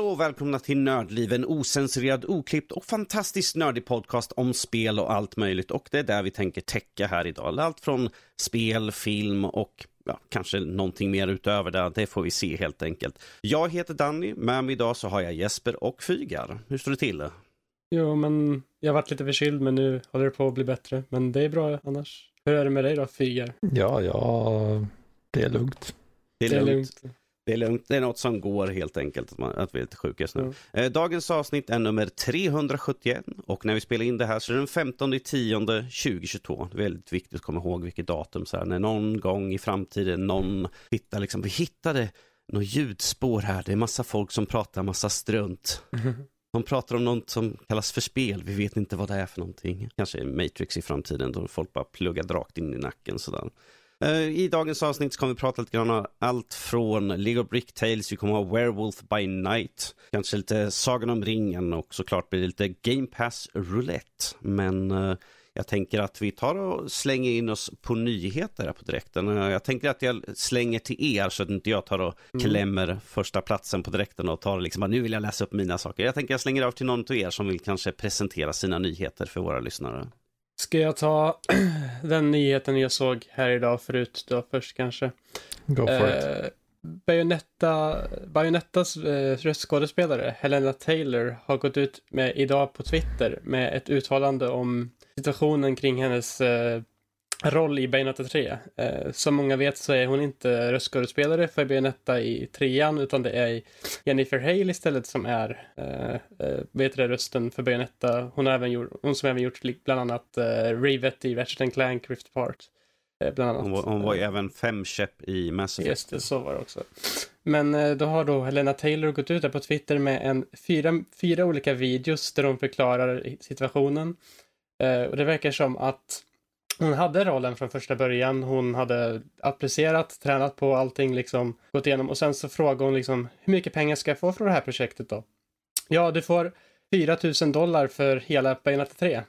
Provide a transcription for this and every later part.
Hallå och välkomna till Nördliv, en osensurerad, oklippt och fantastiskt nördig podcast om spel och allt möjligt. Och det är där vi tänker täcka här idag. Allt från spel, film och ja, kanske någonting mer utöver det. Det får vi se helt enkelt. Jag heter Danny, med mig idag så har jag Jesper och Fygar. Hur står det till? Jo, men jag har varit lite förkyld, men nu håller det på att bli bättre. Men det är bra annars. Hur är det med dig då, Fygar? Ja, ja, det är lugnt. Det är, lugnt. Det är lugnt, det är något som går helt enkelt, att, man, att vi är lite sjuka just nu. Mm. Dagens avsnitt är nummer 371 och när vi spelar in det här så är det den 15 10 2022. Det är väldigt viktigt att komma ihåg vilket datum, så här, när någon gång i framtiden någon hittar liksom, vi hittade något ljudspår här, det är massa folk som pratar massa strunt. Mm. De pratar om något som kallas för spel, vi vet inte vad det är för någonting. Kanske Matrix i framtiden då folk bara pluggar rakt in i nacken sådär. Eh, I dagens avsnitt ska vi prata lite grann om allt från Lego Brick Tales, vi kommer ha Werewolf by Night, kanske lite Sagan om ringen och såklart blir det lite Game Pass Roulette. Men uh, jag tänker att vi tar och slänger in oss på nyheter här på direkten. Uh, jag tänker att jag slänger till er så att inte jag tar och mm. klämmer mm. första platsen på direkten och tar liksom, nu vill jag läsa upp mina saker. Jag tänker att jag slänger över till någon av er som vill kanske presentera sina nyheter för våra lyssnare. Ska jag ta den nyheten jag såg här idag förut då först kanske? Go for eh, it. Bayonetta, Bayonettas eh, röstskådespelare Helena Taylor har gått ut med idag på Twitter med ett uttalande om situationen kring hennes eh, roll i Bayonetta 3. Eh, som många vet så är hon inte röstskådespelare för Bayonetta i trean utan det är Jennifer Hale istället som är eh, eh, vet det, rösten för Bayonetta. Hon, har även gjort, hon som även gjort bland annat eh, Rivet i Ratchet Clank Rift Apart. Eh, bland annat. Hon, var, hon var ju även femkäpp i Mass Effect. Just det, så var det också. Men eh, då har då Helena Taylor gått ut där på Twitter med en fyra, fyra olika videos där hon förklarar situationen. Och det verkar som att hon hade rollen från första början. Hon hade applicerat, tränat på allting, liksom gått igenom och sen så frågade hon liksom hur mycket pengar ska jag få från det här projektet då? Ja, du får 4 000 dollar för hela Bayonetta 3.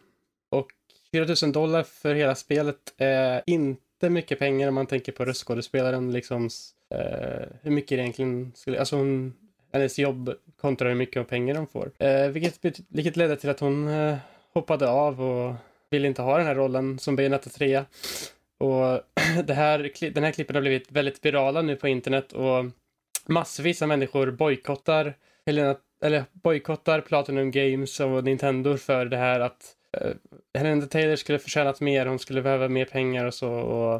Och 4 000 dollar för hela spelet är inte mycket pengar om man tänker på röstskådespelaren liksom eh, hur mycket det egentligen skulle, alltså hon, hennes jobb kontra hur mycket pengar de får. Eh, vilket, vilket ledde till att hon eh, hoppade av och vill inte ha den här rollen som Bayonetta 3. Och det här, den här klippen har blivit väldigt virala nu på internet och massvis av människor bojkottar Helena, eller bojkottar Platinum Games och Nintendo för det här att uh, Helena Taylor skulle förtjänat mer, hon skulle behöva mer pengar och så. Och,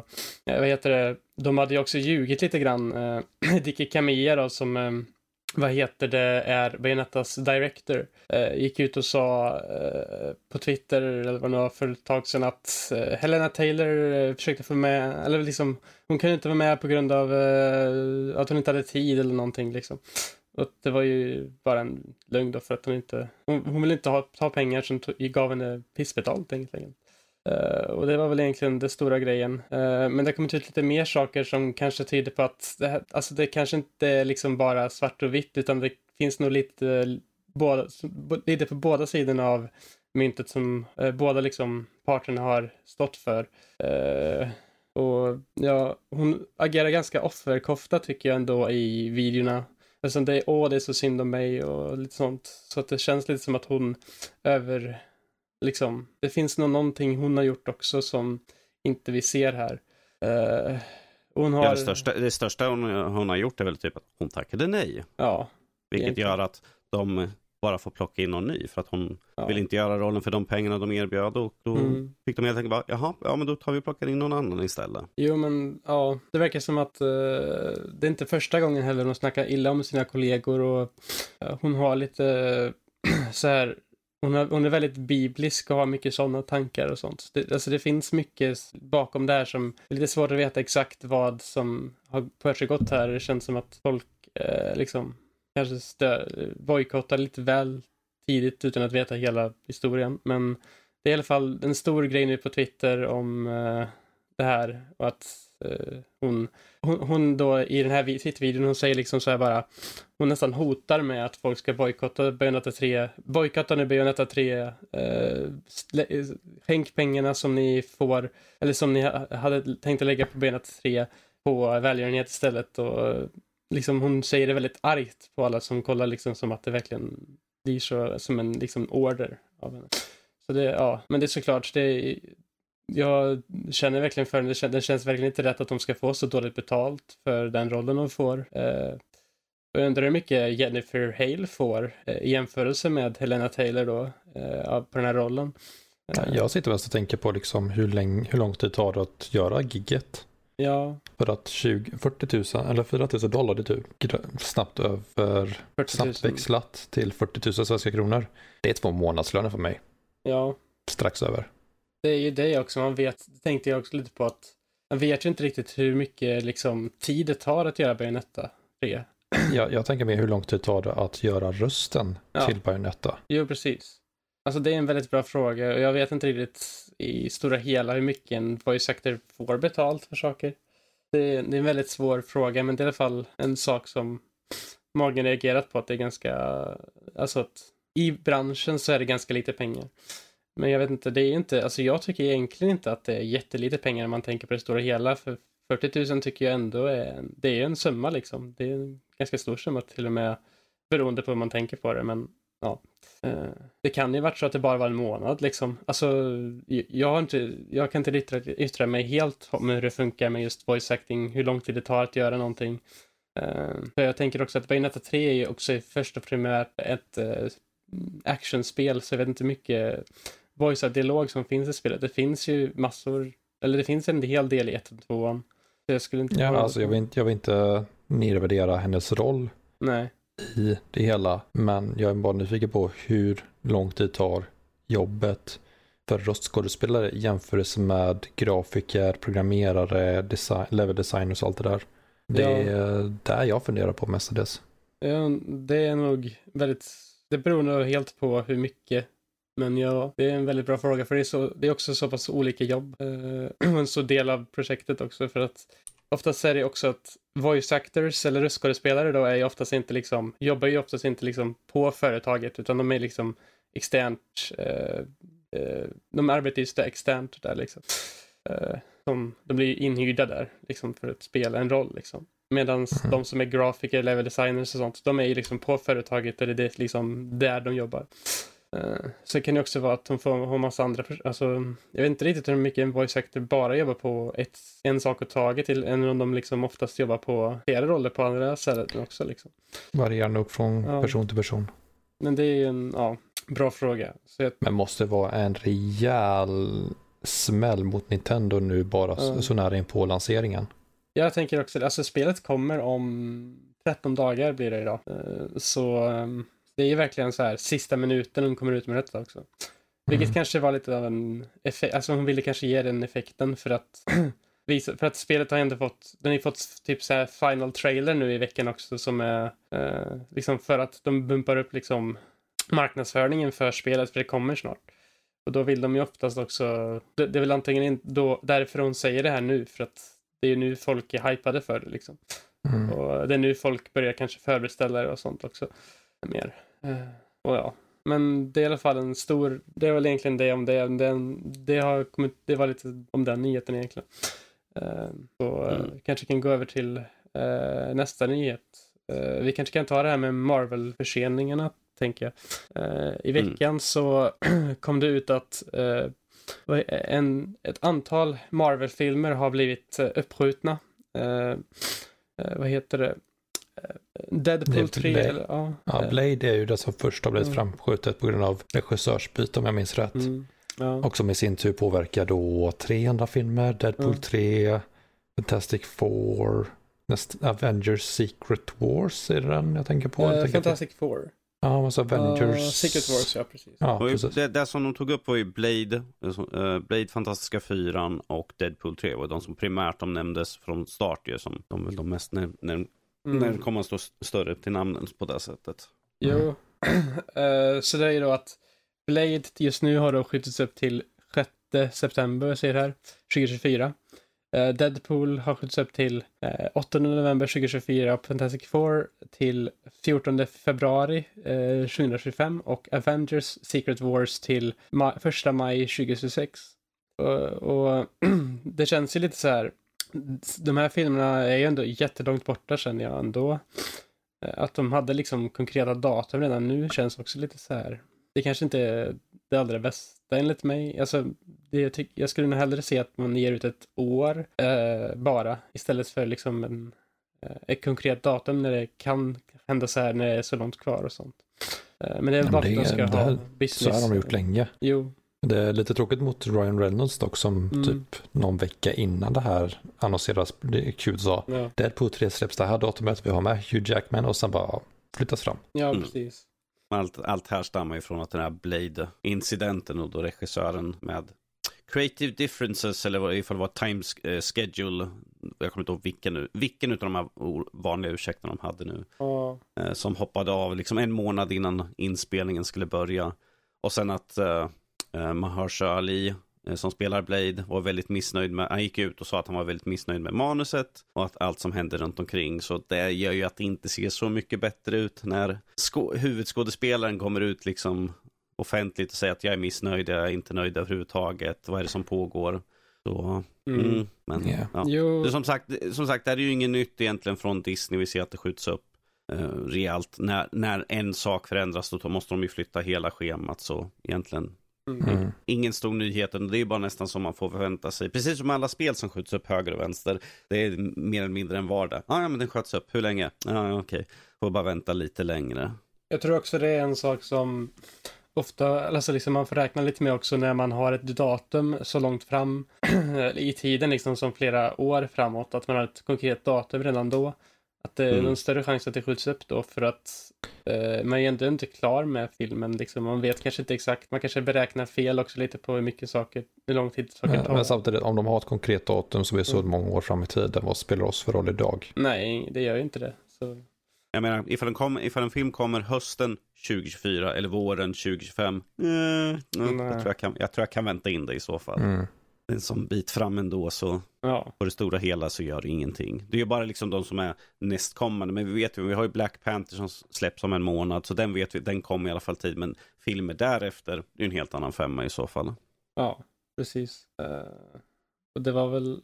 uh, vad heter det, de hade ju också ljugit lite grann. Eh, uh, Dicky Camilla då som um, vad heter det, är Bayonettas director, eh, gick ut och sa eh, på Twitter, eller vad det var för ett tag sedan, att eh, Helena Taylor eh, försökte få med, eller liksom, hon kunde inte vara med på grund av eh, att hon inte hade tid eller någonting liksom. Och det var ju bara en lögn då för att hon inte, hon, hon ville inte ha, ta pengar som gav henne pissbetalt enkelt. Uh, och det var väl egentligen den stora grejen. Uh, men det har kommit ut lite mer saker som kanske tyder på att det, här, alltså det kanske inte är liksom bara svart och vitt utan det finns nog lite, båda, lite på båda sidorna av myntet som uh, båda liksom parterna har stått för. och ja, hon agerar ganska offerkofta tycker jag ändå i videorna. Alltså det är åh, det är så synd om mig och lite sånt. Så att det känns lite som att hon över liksom, det finns nog någonting hon har gjort också som inte vi ser här. Uh, hon har... Ja, det, största, det största hon, hon, har gjort är väl typ att hon tackade nej. Ja. Vilket egentligen. gör att de bara får plocka in någon ny för att hon ja. vill inte göra rollen för de pengarna de erbjöd. Och då mm. fick de helt enkelt bara, jaha, ja men då tar vi och plockar in någon annan istället. Jo men ja, det verkar som att uh, det är inte första gången heller hon snackar illa om sina kollegor och uh, hon har lite så här hon, har, hon är väldigt biblisk och har mycket sådana tankar och sånt. Det, alltså det finns mycket bakom det här som är lite svårt att veta exakt vad som har försiggått här. Det känns som att folk eh, liksom kanske bojkottar lite väl tidigt utan att veta hela historien. Men det är i alla fall en stor grej nu på Twitter om eh, det här och att Eh, hon, hon, hon, då i den här Twitter-videon, hon säger liksom så här bara, hon nästan hotar med att folk ska bojkotta Bayonetta 3, bojkotta nu Bayonetta 3, eh, skänk pengarna som ni får, eller som ni hade tänkt att lägga på Bayonetta 3 på välgörenhet istället och eh, liksom hon säger det väldigt argt på alla som kollar liksom som att det verkligen blir så som en liksom order av henne. Så det, ja, men det är såklart, det, jag känner verkligen för det, det känns verkligen inte rätt att de ska få så dåligt betalt för den rollen de får. Eh, jag undrar hur mycket Jennifer Hale får eh, i jämförelse med Helena Taylor då, eh, på den här rollen. Jag sitter mest och tänker på liksom hur, länge, hur lång tid tar det att göra gigget. Ja. För att 20, 40 000 eller 4 000 dollar det tog snabbt över, snabbt växlat till 40 000 svenska kronor. Det är två månadslöner för mig. Ja. Strax över. Det är ju det också, man vet, det tänkte jag också lite på att man vet ju inte riktigt hur mycket liksom tid det tar att göra Bayonetta 3. Jag, jag tänker mer hur lång tid tar det att göra rösten ja. till Bayonetta? Jo, precis. Alltså det är en väldigt bra fråga och jag vet inte riktigt i stora hela hur mycket en voice actor får betalt för saker. Det är, det är en väldigt svår fråga men det är i alla fall en sak som Magen reagerat på att det är ganska, alltså att i branschen så är det ganska lite pengar. Men jag vet inte, det är inte, alltså jag tycker egentligen inte att det är jättelite pengar när man tänker på det stora hela. För 40 000 tycker jag ändå är, det är en summa liksom. Det är en ganska stor summa till och med beroende på hur man tänker på det. Men ja, eh, det kan ju varit så att det bara var en månad liksom. Alltså, jag, har inte, jag kan inte yttra, yttra mig helt om hur det funkar med just voice acting, hur lång tid det tar att göra någonting. Eh, för jag tänker också att Bayonetta 3 är ju också först och primärt ett eh, actionspel, så jag vet inte hur mycket voicead dialog som finns i spelet. Det finns ju massor, eller det finns en hel del i 1 och 2. Jag skulle inte... Ja, alltså jag vill inte, jag vill inte nedvärdera hennes roll. Nej i det hela. Men jag är bara nyfiken på hur lång tid tar jobbet för röstskådespelare i jämförelse med grafiker, programmerare, design, level designers och allt det där. Det är där jag funderar på mestadels. Ja, det är nog väldigt, det beror nog helt på hur mycket. Men ja, det är en väldigt bra fråga för det är, så, det är också så pass olika jobb. Eh, en så del av projektet också för att oftast är det också att voice actors eller röstskådespelare då är ju oftast inte liksom, jobbar ju oftast inte liksom på företaget utan de är liksom externt, eh, eh, de arbetar ju externt där liksom. Eh, de, de blir inhyrda där liksom för att spela en roll liksom. Medan mm. de som är grafiker, level designers och sånt, de är ju liksom på företaget eller det är liksom där de jobbar. Uh, så kan det också vara att de får ha massa andra, alltså jag vet inte riktigt hur mycket en voice actor bara jobbar på ett, en sak åt taget till, än om de liksom oftast jobbar på flera roller på andra ställen också liksom. Varierar nog från ja. person till person. Men det är ju en, ja, bra fråga. Jag... Men måste vara en rejäl smäll mot Nintendo nu bara ja. så nära in på lanseringen. Jag tänker också, alltså spelet kommer om 13 dagar blir det idag. Uh, så um det är ju verkligen så här sista minuten hon kommer ut med detta också. Vilket mm. kanske var lite av en effekt, alltså hon ville kanske ge den effekten för att visa, för att spelet har ändå fått, den har fått typ så här final trailer nu i veckan också som är eh, liksom för att de bumpar upp liksom marknadsföringen för spelet för det kommer snart. Och då vill de ju oftast också, det, det är väl antingen då, därför hon säger det här nu för att det är nu folk är hypade för det liksom. Mm. Och det är nu folk börjar kanske förbeställa det och sånt också mer. Uh, och ja, men det är i alla fall en stor, det är väl egentligen det om det. Den, det, har kommit, det var lite om den nyheten egentligen. Uh, så uh, mm. kanske kan gå över till nästa nyhet. vi kanske kan ta det här med Marvel-förseningarna, tänker jag. I mm. veckan mm. så kom det ut att en, ett antal Marvel-filmer har blivit uppskjutna. vad heter det? Deadpool 3, Blade. eller, ja. ja. Blade är ju det som först har blivit mm. framskjutet på grund av regissörsbyte om jag minns rätt. Mm. Ja. Och som i sin tur påverkar då tre andra filmer, Deadpool mm. 3, Fantastic Four, näst, Avengers Secret Wars är det den jag tänker på? Uh, jag Fantastic på. Four. Ja, alltså Avengers... Uh, Secret Wars, ja precis. Ja, precis. Det, det, som de tog upp var ju Blade, uh, Blade Fantastiska 4 och Deadpool 3 var de som primärt de nämndes från start ju som de, de mest när, när Mm. När kommer man stå större till namnen på det sättet. Jo, uh, så det är ju då att Blade just nu har då skjutits upp till 6 september, ser här, 2024. Uh, Deadpool har skjutits upp till uh, 8 november 2024 och Fantastic Four till 14 februari uh, 2025 och Avengers Secret Wars till 1 maj 2026. Och, och det känns ju lite så här, de här filmerna är ju ändå jättelångt borta känner jag ändå. Att de hade liksom konkreta datum redan nu känns också lite så här. Det kanske inte är det allra bästa enligt mig. Alltså, det, jag, jag skulle nog hellre se att man ger ut ett år eh, bara istället för liksom en, eh, ett konkret datum när det kan hända så här när det är så långt kvar och sånt. Eh, men det är väl bara att de ska ha business. Så har de gjort länge. Jo. Det är lite tråkigt mot Ryan Reynolds dock som mm. typ någon vecka innan det här annonseras, Q sa, ja. Deadpool 3 släpps det här datumet, vi har med Hugh Jackman och sen bara flyttas fram. Ja, mm. precis. Allt, allt här stammar ju från att den här Blade-incidenten och då regissören med Creative Differences eller ifall det var Time eh, Schedule. Jag kommer inte ihåg vilken, vilken av de här vanliga ursäkterna de hade nu. Oh. som hoppade av liksom en månad innan inspelningen skulle börja. Och sen att uh, Mahershala Ali Eh, som spelar Blade var väldigt missnöjd med, han gick ut och sa att han var väldigt missnöjd med manuset och att allt som hände runt omkring. Så det gör ju att det inte ser så mycket bättre ut när huvudskådespelaren kommer ut liksom offentligt och säger att jag är missnöjd, jag är inte nöjd överhuvudtaget, vad är det som pågår? Så, mm. Mm, men, yeah. ja. som, sagt, som sagt, det är ju inget nytt egentligen från Disney, vi ser att det skjuts upp eh, rejält. När, när en sak förändras då måste de ju flytta hela schemat, så egentligen Mm. mm. Ingen stor nyhet, det är bara nästan som man får förvänta sig. Precis som alla spel som skjuts upp höger och vänster. Det är mer eller mindre en vardag. Ah, ja, men den sköts upp. Hur länge? Ja, okej. Okay. Får bara vänta lite längre. Jag tror också det är en sak som ofta, alltså liksom man får räkna lite med också när man har ett datum så långt fram i tiden, liksom som flera år framåt, att man har ett konkret datum redan då. Att det är mm. en större chans att det skjuts upp då för att man är ändå inte klar med filmen. Liksom. Man vet kanske inte exakt, man kanske beräknar fel också lite på hur mycket saker, hur lång tid saker tar. Men samtidigt, om de har ett konkret datum som är så mm. många år fram i tiden, vad spelar oss för roll idag? Nej, det gör ju inte det. Så... Jag menar, ifall en, kom, ifall en film kommer hösten 2024 eller våren 2025, eh, jag, tror jag, kan, jag tror jag kan vänta in det i så fall. Mm en sån bit fram ändå så ja. på det stora hela så gör det ingenting. Det är ju bara liksom de som är nästkommande. Men vi vet ju, vi har ju Black Panther som släpps om en månad. Så den vet vi, den kommer i alla fall tid. Men filmer därefter, det är en helt annan femma i så fall. Ja, precis. Uh, och det var väl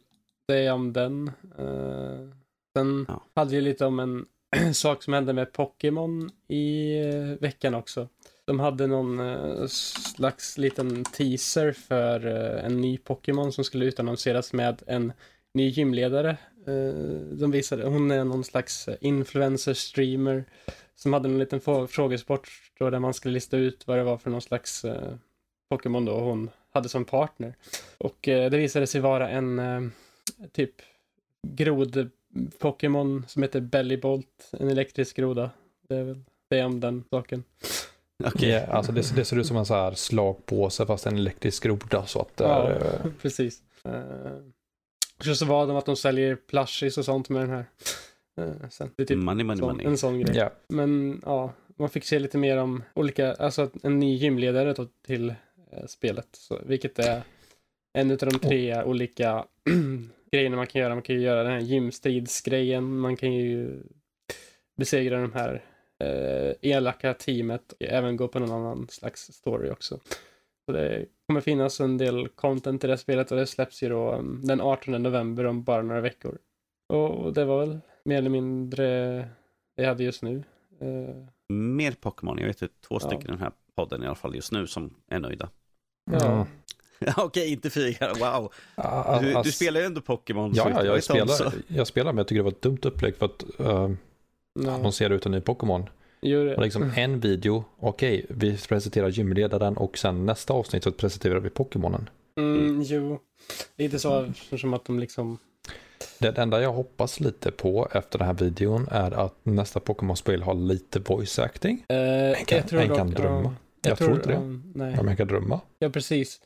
det om den. Uh, sen ja. hade vi lite om en sak som hände med Pokémon i uh, veckan också. De hade någon eh, slags liten teaser för eh, en ny Pokémon som skulle utannonseras med en ny gymledare. Eh, De visade, hon är någon slags influencer-streamer som hade en liten frågesport då där man skulle lista ut vad det var för någon slags Pokémon då hon hade som partner. Och det visade sig vara en typ grod Pokémon som heter Bellybolt, en elektrisk groda. Det är väl det om den saken. Okay. Yeah, alltså det, det, ser ut som en så här slagpåse fast en elektrisk groda. Så att ja, är, uh... precis. Uh, så var de att de säljer plushies och sånt med den här. Uh, sen. Det är typ money, money, sån, money. En sån grej. Yeah. Men ja, man fick se lite mer om olika, alltså en ny gymledare då till uh, spelet. Så, vilket är en av de tre oh. olika grejerna man kan göra. Man kan ju göra den här gymstridsgrejen. Man kan ju besegra de här eh, elaka teamet och även gå på någon annan slags story också. Så det kommer finnas en del content i det spelet och det släpps ju då um, den 18 november om bara några veckor. Och det var väl mer eller mindre det jag hade just nu. Eh, mer Pokémon, jag vet ju två stycken i den här podden i alla fall just nu som är nöjda. Ja. Okej, inte fyra, wow. Du, du, spelar ju ändå Pokémon. Ja, ja jag, spelar, jag spelar men jag tycker det var ett dumt upplägg för att uh, no. annonsera ut en ny Pokémon. Och liksom en video, okej, okay, vi presenterar gymledaren och sen nästa avsnitt så presenterar vi Pokémonen. Mm, jo, lite så som att de liksom... Det enda jag hoppas lite på efter den här videon är att nästa Pokémon-spel har lite voice acting. Uh, en kan, jag tror en kan drömma. Uh, jag, jag, tror, inte det. Um, nej. Ja, men kan drömma. Ja, precis.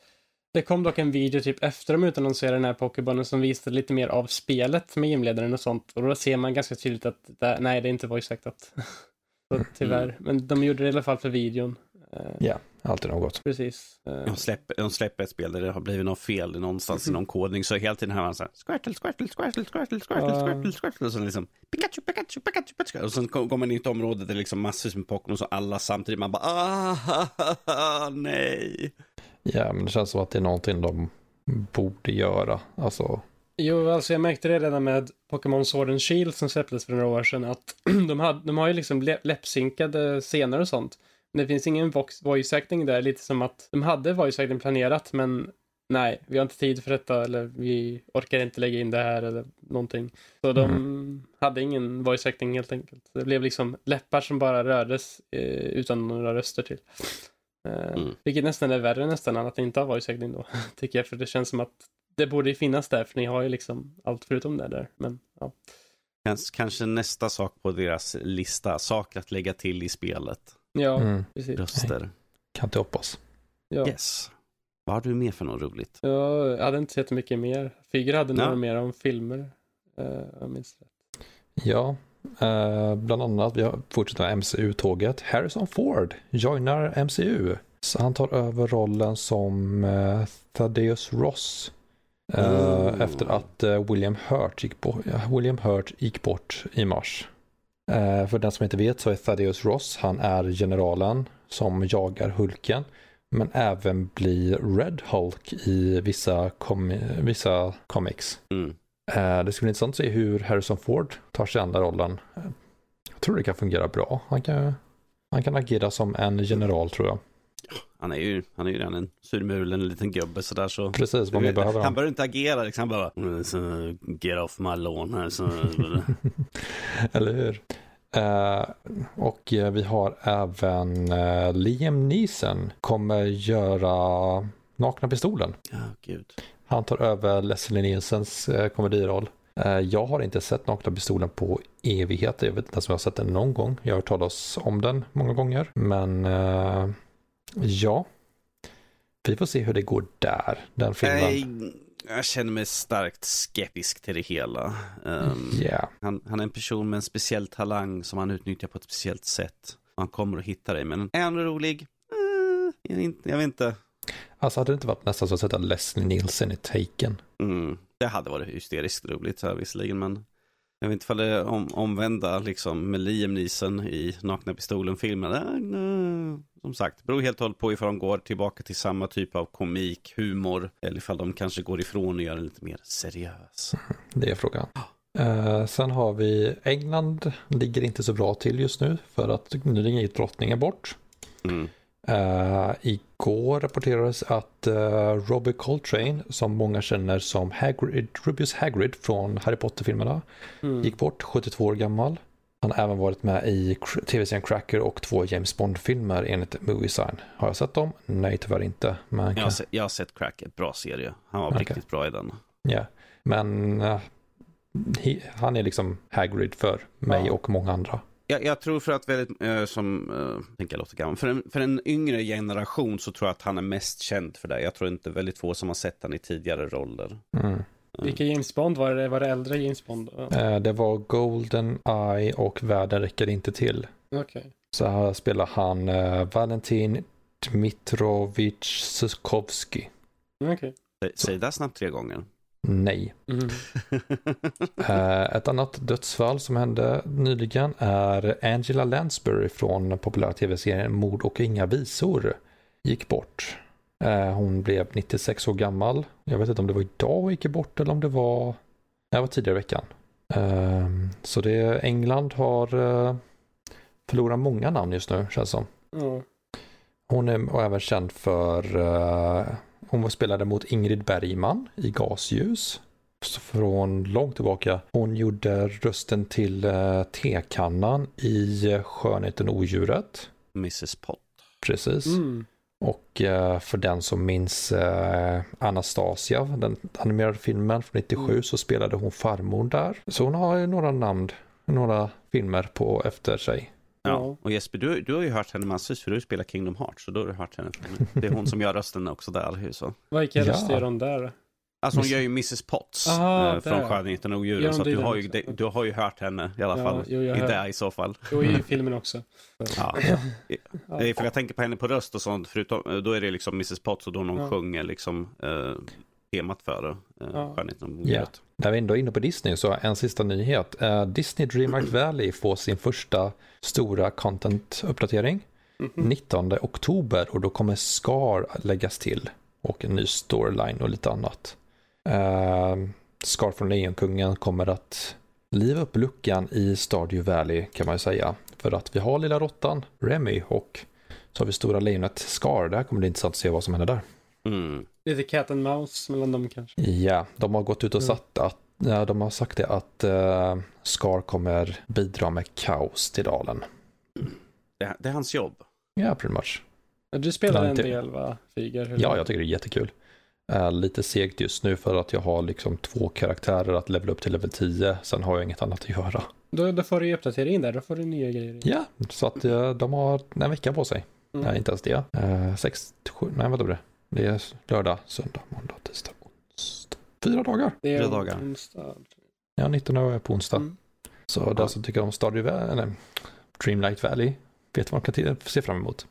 Det kom dock en video typ efter de utannonserade den här Pokébonen som visade lite mer av spelet med gymledaren och sånt. Och då ser man ganska tydligt att det, nej, det är inte voice actat. Så mm. tyvärr. Men de gjorde det i alla fall för videon. Ja, alltid något. Precis. Eh, De släpper, de släpper ett spel där det har blivit något fel någonstans i någon kodning. Så hela tiden hör man så här, squirtle, squirtle, squirtle, squirtle, squirtle, squirtle, squirtle. Och så liksom, Pikachu, Pikachu, Pikachu, Pikachu. Och sen kommer man in i ett område där det är liksom massvis med Pokémon och alla samtidigt. Man bara, ah, nej. Ja, men det känns som att det är någonting de borde göra. Alltså, Jo, alltså jag märkte det redan med Pokémon Sword and Shield som släpptes för några år sedan att de, hade, de har ju liksom lä- läppsynkade scener och sånt. Men det finns ingen vox- voice acting där, lite som att de hade voice acting planerat men nej, vi har inte tid för detta eller vi orkar inte lägga in det här eller någonting. Så de hade ingen voice acting helt enkelt. Det blev liksom läppar som bara rördes eh, utan några röster till. Eh, Mm. Vilket nästan är värre nästan än att inte ha voice acting då, tycker jag. För det känns som att det borde finnas där, för ni har ju liksom allt förutom det där. Men ja. Kans- Kanske nästa sak på deras lista, saker att lägga till i spelet. Ja, mm, precis. Röster. kan inte hoppas. Ja. Yes. Vad har du mer för något roligt? Ja, jag hade inte sett mycket mer. Fyger hade Ja. några mer om filmer. Uh, jag minns rätt. Ja, eh, bland annat vi har fortsatt med MCU-tåget. Harrison Ford joinar MCU. Så han tar över rollen som eh, Thaddeus Ross. Oh. Efter att William, Hurt gick bo- ja, William Hurt gick bort i mars. För den som inte vet så är Thaddeus Ross, han är generalen som jagar Hulken. Men även blir Red Hulk i vissa, com- vissa comics. Mm. Eh, Det skulle bli intressant att se hur Harrison Ford tar sig an den rollen. Jag tror det kan fungera bra. Han kan, han kan agera som en general tror jag. Han är ju, han är ju redan en surmulen liten gubbe sådär så. Precis vad vi behöver han han. behöver inte agera liksom, han bara, "Mm, så, get off my lawn här så. Eller hur? Eh, och eh, vi har även eh, Liam Neeson kommer göra Nakna Pistolen. Ja, gud. Han tar över Leslie Nielsens eh, komediroll. Eh, jag har inte sett Nakna Pistolen på evigheter. Jag vet inte ens om jag har sett den någon gång. Jag har hört talas om den många gånger. Men eh, ja, vi får se hur det går där. Den filmen. Jag känner mig starkt skeptisk till det hela. Um, Ja, han, han är en person med en speciell talang som han utnyttjar på ett speciellt sätt. Han kommer att hitta dig, men är han rolig? Eh, jag, vet inte, jag vet inte. Alltså hade det inte varit nästan så att sätta Leslie Nielsen i Taken? Mm, det hade varit hysteriskt roligt här visserligen, men jag vet inte ifall det om, omvända liksom med Liam Neeson i Nakna Pistolen-filmen. Eh, eh, som sagt, beror helt och hållet på ifall de går tillbaka till samma typ av komik, humor, eller ifall de kanske går ifrån och gör den lite mer seriös. Det är frågan. Eh, sen har vi England, ligger inte så bra till just nu för att nyligen gick drottningen bort. Mm. Uh, igår rapporterades att uh, Robbie Coltrane, som många känner som Hagrid, Rubius Hagrid från Harry Potter-filmerna, Mm. gick bort, 72 år gammal. Han har även varit med i tv-serien Cracker och två James Bond-filmer enligt Movie Sign. Har jag sett dem? Nej, tyvärr inte. Men, Jag, har sett, jag har sett Crack, ett bra serie. Han var Okej. riktigt bra i den. ja. Men eh, he, han är liksom Hagrid för mig Ja. och många andra. Jag, jag tror för att väldigt, eh, som, uh, tänker jag låter gammal, för en, för en yngre generation så tror jag att han är mest känd för det. Jag tror inte väldigt få som har sett han i tidigare roller. Mm. Vilka James Bond var det? Var det äldre James Bond? Eh, det var Golden Eye och Världen räcker inte till. Okej. Så här spelar han uh, Valentin Dmitrovich Sukovsky. Okej. Sä- Säg det snabbt tre gånger. Nej. Mm. Eh, ett annat dödsfall som hände nyligen är Angela Lansbury från populära tv-serien Mord och inga visor. Gick bort. Eh, hon blev 96 år gammal. Jag vet inte om det var idag hon gick bort eller om det var, det var tidigare i veckan. Eh, så det, England har förlorat många namn just nu känns som. Ja. Hon är även känd för, hon spelade mot Ingrid Bergman i Gasljus. Från långt tillbaka. Hon gjorde rösten till uh, tekannan i eh, Skönheten och odjuret. Mrs Pott. Precis. Mm. Och eh, för den som minns eh, Anastasia, den animerade filmen från 97, Mm. så spelade hon farmor där. Så hon har ju några namn, några filmer på efter sig. Ja. Ja. Och Jesper, du, du har ju hört henne massvis för du spelar Kingdom Hearts. Så då har du hört henne. Det är hon som gör rösten också där. hur Så. Vilka Ja. röster gör hon där? Alltså hon gör ju Mrs Potts Aha, eh, från. Skönheten och odjuren. Så att du, har ju, det, du har ju hört henne i alla Ja, fall. jo, jag I det i så fall. Jo, i filmen också. Ja. Ja. För jag tänker på henne på röst och sånt. Förutom, eh, då är det liksom Mrs Potts och då hon Ja. sjunger liksom eh, temat för eh, Ja. Skönheten och Ja. odjuret. När vi ändå är inne på Disney så en sista nyhet. Eh, Disney DreamHack Valley får sin första stora content-uppdatering Mhm. 19 oktober och då kommer Scar läggas till och en ny storyline och lite annat. Eh, Scar från Lejonkungen kommer att liva upp luckan i Stardew Valley kan man ju säga. För att vi har lilla råttan Remy och så har vi stora lejonet Scar. Där kommer det intressant att se vad som händer där. Mm. Lite cat and mouse mellan dem kanske. Ja, de har gått ut och Mm. sagt att ja, de har sagt det att uh, Scar kommer bidra med kaos till dalen. Det, det är hans jobb. Ja, pretty much. Du spelar en del va, Figer? Ja, jag tycker det är jättekul. Eh, lite segt just nu för att jag har liksom två karaktärer att levela upp till level 10. Sen har jag inget annat att göra. Då, då får du ju uppdatering där, då får du nya grejer. Ja, så att eh, de har en vecka på sig. Mm. Nej, inte ens det. Uh, sex, sju, nej vad då det? Det är lördag, söndag, måndag, tisdag, onsdag. Fyra dagar. Det är Tre dagar. onsdag. Ja, 19 är på onsdag. Mm. Så den som tycker om Stardew Valley, eller Dreamlight Valley, vet vad de kan se fram emot.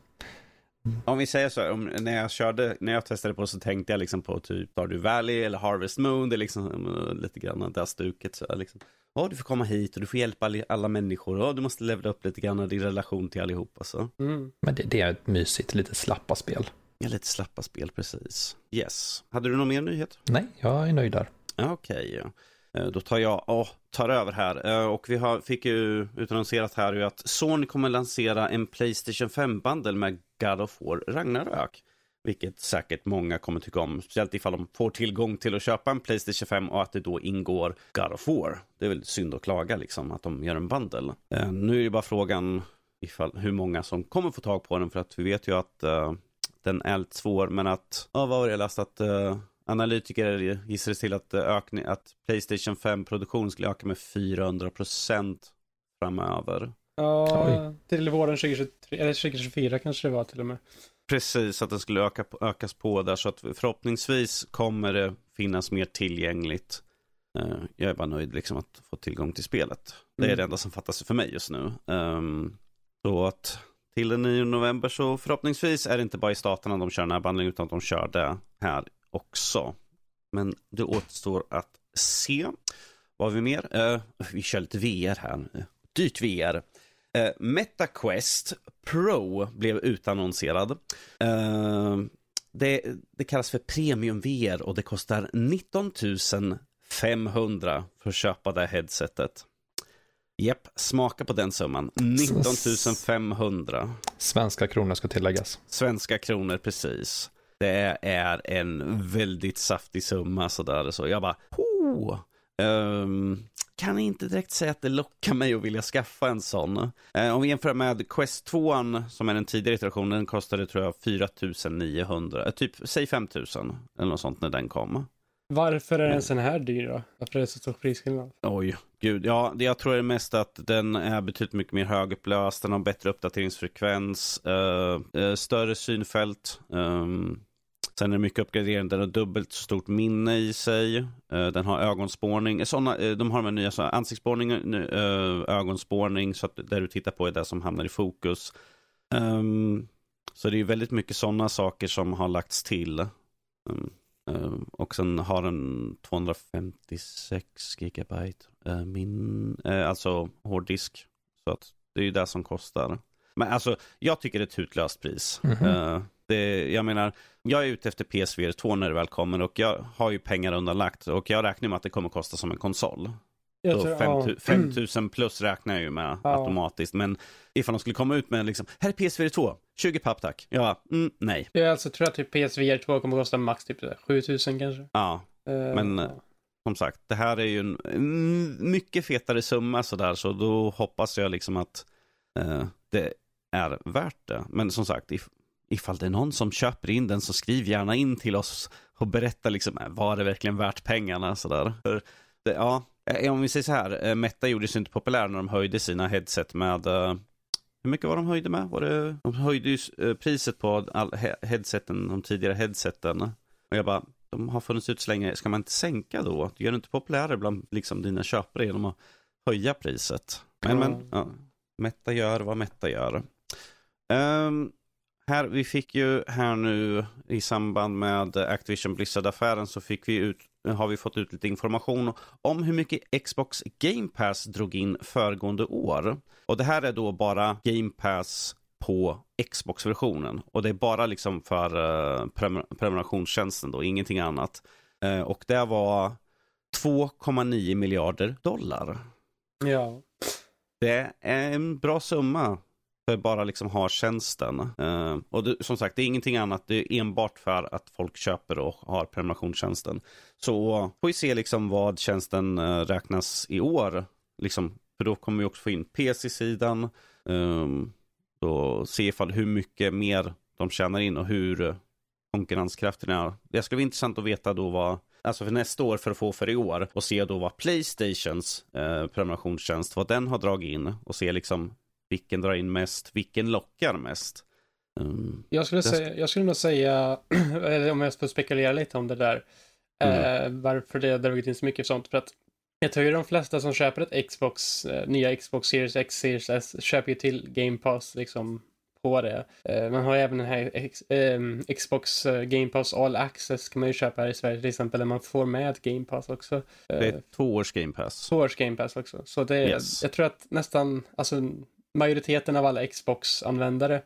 Om vi säger så här, om, när jag körde, när jag testade på så tänkte jag liksom på typ Stardew Valley eller Harvest Moon. Det är liksom eh, lite grann det här stuket. Så här, liksom. Ja, du får komma hit och du får hjälpa alla- människor. Ja, du måste levla upp lite grann din relation till allihopa. Så. Mm. Men det, det är ett mysigt, lite slappa spel. Ja, lite slappa spel, precis. Yes. Hade du någon mer nyhet? Nej, jag är nöjd där. Ja, Okej, ja. Eh, då tar jag, åh, tar över här. Eh, Och vi har, fick ju utannonserat här ju att Sony kommer lansera en Playstation 5-bundle med God of War Ragnarök. Vilket säkert många kommer tycka om, speciellt ifall de får tillgång till att köpa en Playstation 5 och att det då ingår God of War. Det är väl synd att klaga liksom, att de gör en bundle. Eh, Nu är det bara frågan ifall, hur många som kommer få tag på den, för att vi vet ju att den är lite svår, men att, ja vad var det jag läste, att eh, analytiker gissade till att, eh, ökning, att Playstation 5 produktion skulle öka med 400 procent framöver. Ja, till våren 2023, eller 2024 kanske det var till och med. Precis, att den skulle öka, på- ökas på där, så att förhoppningsvis kommer det finnas mer tillgängligt. Eh, Jag är bara nöjd liksom att få tillgång till spelet. Det är Mm. det enda som fattas för mig just nu. Ehm, Så att till den 9 november så förhoppningsvis är det inte bara i staterna de kör den här bandlingen utan de kör det här också. Men det återstår att se. Vad har vi mer? Uh, vi kör lite VR här nu. Dyrt VR. Uh, eh, MetaQuest Pro blev utannonserad. Uh, det, det kallas för Premium VR och det kostar 19 500 för att köpa det headsetet. Japp, smaka på den summan. 19 500 Svenska kronor ska tilläggas. svenska kronor precis. Det är en väldigt saftig summa sådär. Så jag bara, oh, ehm, kan inte direkt säga att det lockar mig att vilja skaffa en sån. Eh, om vi jämför med Quest 2 som är den tidigare iterationen, den kostade tror jag 4 900, eh, typ säg 5 000 eller något sånt när den kom. Varför är den sån här dyr då? Varför är det så stor prisskillnad? Oj, gud. Ja, det jag tror är mest att den är betydligt mycket mer högupplöst, den har bättre uppdateringsfrekvens, eh, eh, större synfält. ehm, sen är det mycket uppgradering, den har dubbelt så stort minne i sig. eh, den har ögonspårning, eh, såna, eh, de har de här nya så ansiktsspårning, ögonspårning, så att det du tittar på är det som hamnar i fokus. Ehm, så det är väldigt mycket sådana saker som har lagts till. Ehm, Ehm, Eh, och sen har den 256 gigabyte eh, min, eh, alltså hårddisk. Så att det är ju det som kostar. Men alltså, jag tycker det är ett hutlöst pris. Mhm. Eh, det, jag menar, jag är ute efter PSVR 2 när det väl kommer och jag har ju pengar undanlagt och jag räknar med att det kommer kosta som en konsol. Jag Så tror- 5000 ja. 5000 plus räknar jag ju med Ja. automatiskt. Men ifall de skulle komma ut med liksom, här är PSVR 2, 20 papp tack. Ja, mm, nej. Jag alltså tror att typ PSVR 2 kommer att kosta max typ 7000 kanske. Ja, Eh, Men, ja. som sagt, det här är ju en mm, mycket fetare summa sådär, så då hoppas jag liksom att eh, det är värt det. Men som sagt, if, ifall det är någon som köper in den så skriv gärna in till oss och berätta liksom, eh, var det verkligen värt pengarna sådär. För det, ja, eh, om vi säger så här, eh, Meta gjorde sig inte populär när de höjde sina headset med eh, hur mycket var de höjde med? Var det, de höjde ju eh, priset på all, he, headseten, de tidigare headseten. Och jag bara, de har funnits ut så länge, ska man inte sänka då? Gör det inte populärare bland liksom, dina köpare genom att höja priset? Men, Ja. men ja, Meta gör vad Meta gör. Ehm, här, vi fick ju här nu i samband med Activision Blizzard-affären så fick vi ut, har vi fått ut lite information om hur mycket Xbox Game Pass drog in föregående år. Och det här är då bara Game Pass på Xbox-versionen. Och det är bara liksom för uh, prenumer- prenumerationstjänsten då, ingenting annat. Eh, och det var 2,9 miljarder dollar. Ja. Det är en bra summa för bara liksom ha tjänsten. Eh, och det, som sagt, det är ingenting annat. Det är enbart för att folk köper och har prenumerationstjänsten. Så får vi se liksom vad tjänsten eh, räknas i år. Liksom, för då kommer vi också få in PC-sidan. Um, ehm, och se ifall hur mycket mer de tjänar in och hur konkurrenskraften är. Det skulle vara intressant att veta då vad, alltså för nästa år för att få för i år och se då vad Playstations eh, prenumerationstjänst, vad den har dragit in och se liksom vilken drar in mest, vilken lockar mest. Mm. Jag skulle, Det- säga, jag skulle nog säga, eller om jag får spekulera lite om det där, Mm. eh, varför det har dragit in så mycket sånt. För att jag tror ju de flesta som köper ett Xbox, eh, nya Xbox Series X, Series S, köper ju till Game Pass liksom på det. Eh, man har ju även den här X, ehm, Xbox eh, Game Pass All Access kan man ju köpa här i Sverige till exempel, där man får med Game Pass också. Eh, Det är två års game pass. Två års Game Pass också. Så det, Yes. jag tror att nästan, alltså majoriteten av alla Xbox-användare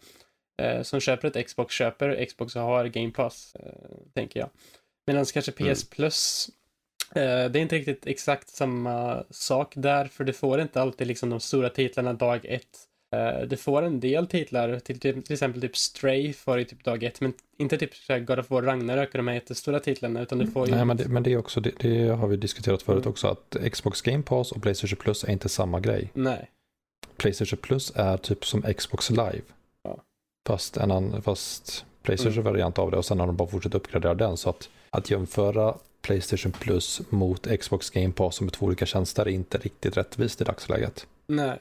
eh, som köper ett Xbox köper Xbox och har Game Pass, eh, tänker jag. Medan kanske PS Mm. Plus, eh, det är inte riktigt exakt samma sak där, för du får inte alltid liksom de stora titlarna dag ett. Eh, du får en del titlar, till, till, till exempel typ Stray får du typ dag ett, men inte typ God of War Ragnarök och de här jättestora titlarna, utan du får ju... Nej, men det, men det är också, det, det har vi diskuterat förut Mm. också, att Xbox Game Pass och Playstation Plus är inte samma grej. Nej. Playstation Plus är typ som Xbox Live. Ja. Fast en annan, fast Playstation Mm. variant av det och sen har de bara fortsatt uppgradera den. Så att, att jämföra Playstation Plus mot Xbox Game Pass som är två olika tjänster är inte riktigt rättvist i dagsläget. Nej.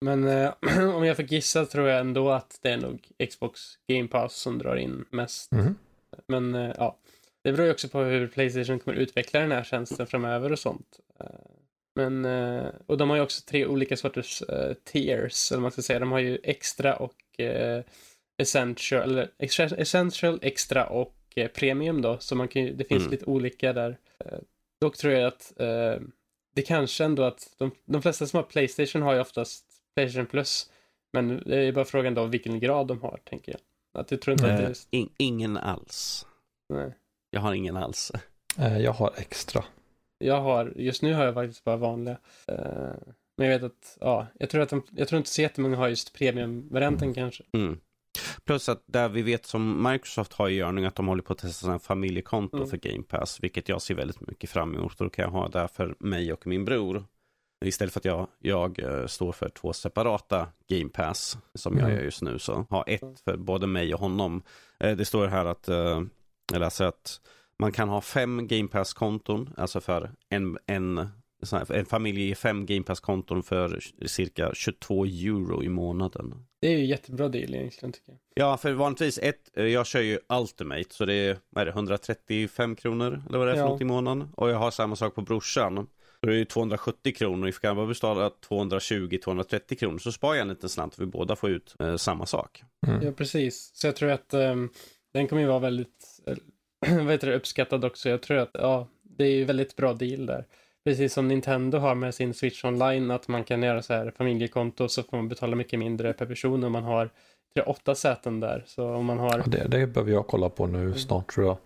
Men eh, om jag får gissa tror jag ändå att det är nog Xbox Game Pass som drar in mest. Mhm. Men eh, ja, det beror ju också på hur Playstation kommer utveckla den här tjänsten framöver och sånt. Men, eh, och de har ju också tre olika sorters eh, tiers, eller man ska säga. De har ju extra och eh, essential, eller extra, essential, extra och eh, premium då. Så man kan ju, det finns Mm. lite olika där. Dock tror jag att det kanske ändå att de, de flesta som har Playstation har ju oftast Playstation Plus. Men det är bara frågan då vilken grad de har, tänker jag. Att jag tror inte att det är... in, ingen alls. Nej. Jag har ingen alls. Jag har extra. Jag har, just nu har jag faktiskt bara vanliga. Eh, men jag vet att, ja, jag tror att de, jag tror inte så jättemånga har just premiumvarianten kanske. Mm. Plus att där vi vet som Microsoft har i görning att de håller på att testa här familjekonto Mm. för Game Pass. Vilket jag ser väldigt mycket fram emot. Då kan jag ha det för mig och min bror. Istället för att jag, jag eh, står för två separata Game Pass som jag Mm. gör just nu. Så ha ett för både mig och honom. Eh, Det står här att, jag läser att man kan ha fem Game Pass-konton. Alltså för en, en, en familj ger fem Game Pass-konton för cirka 22 euro i månaden. Det är ju jättebra deal egentligen tycker jag. Ja, för vanligtvis ett, eh, jag kör ju Ultimate så det är, vad är det, 135 kronor eller vad det är för Ja. något i månaden. Och jag har samma sak på brorsan. Så det är ju 270 kronor, if kan bara betala 220-230 kronor så sparar jag en liten slant för vi båda får ut eh, samma sak. Mm. Ja, precis. Så jag tror att ehm, den kommer ju vara väldigt eh, vad heter det, uppskattad också. Jag tror att ja, det är ju väldigt bra deal där. Precis som Nintendo har med sin Switch Online, att man kan göra så här familjekonto så får man betala mycket mindre per person om man har tre, åtta säten där. Så om man har Ja, det, det behöver jag kolla på nu snart tror jag.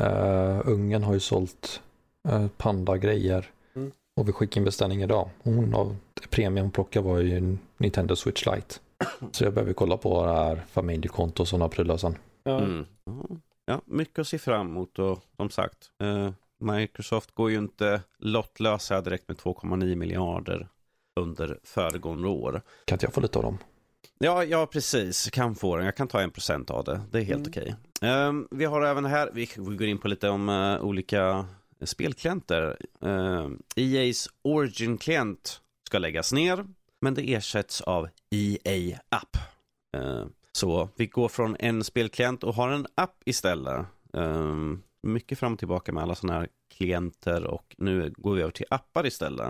Uh, ungen har ju sålt uh, Panda-grejer. Mm. Och vi skickade in beställning idag. Hon har premium hon plockade var ju en Nintendo Switch Lite. Så jag behöver kolla på det här familjekonto och sådana prylar sen. ja, Mm. Ja. Mycket att se fram emot och som sagt, eh, Microsoft går ju inte lottlösa direkt med 2,9 miljarder under föregående år. Kan inte jag få lite av dem? Ja, ja precis. Kan få den. Jag kan ta en procent av det. Det är helt Mm. okej. Ehm, vi har även här, vi går in på lite om eh, olika spelklienter. Uh, EA's Origin-klient ska läggas ner, men det ersätts av EA App. Eh, så vi går från en spelklient och har en app istället. Ehm, mycket fram och tillbaka med alla sådana här klienter och nu går vi över till appar istället.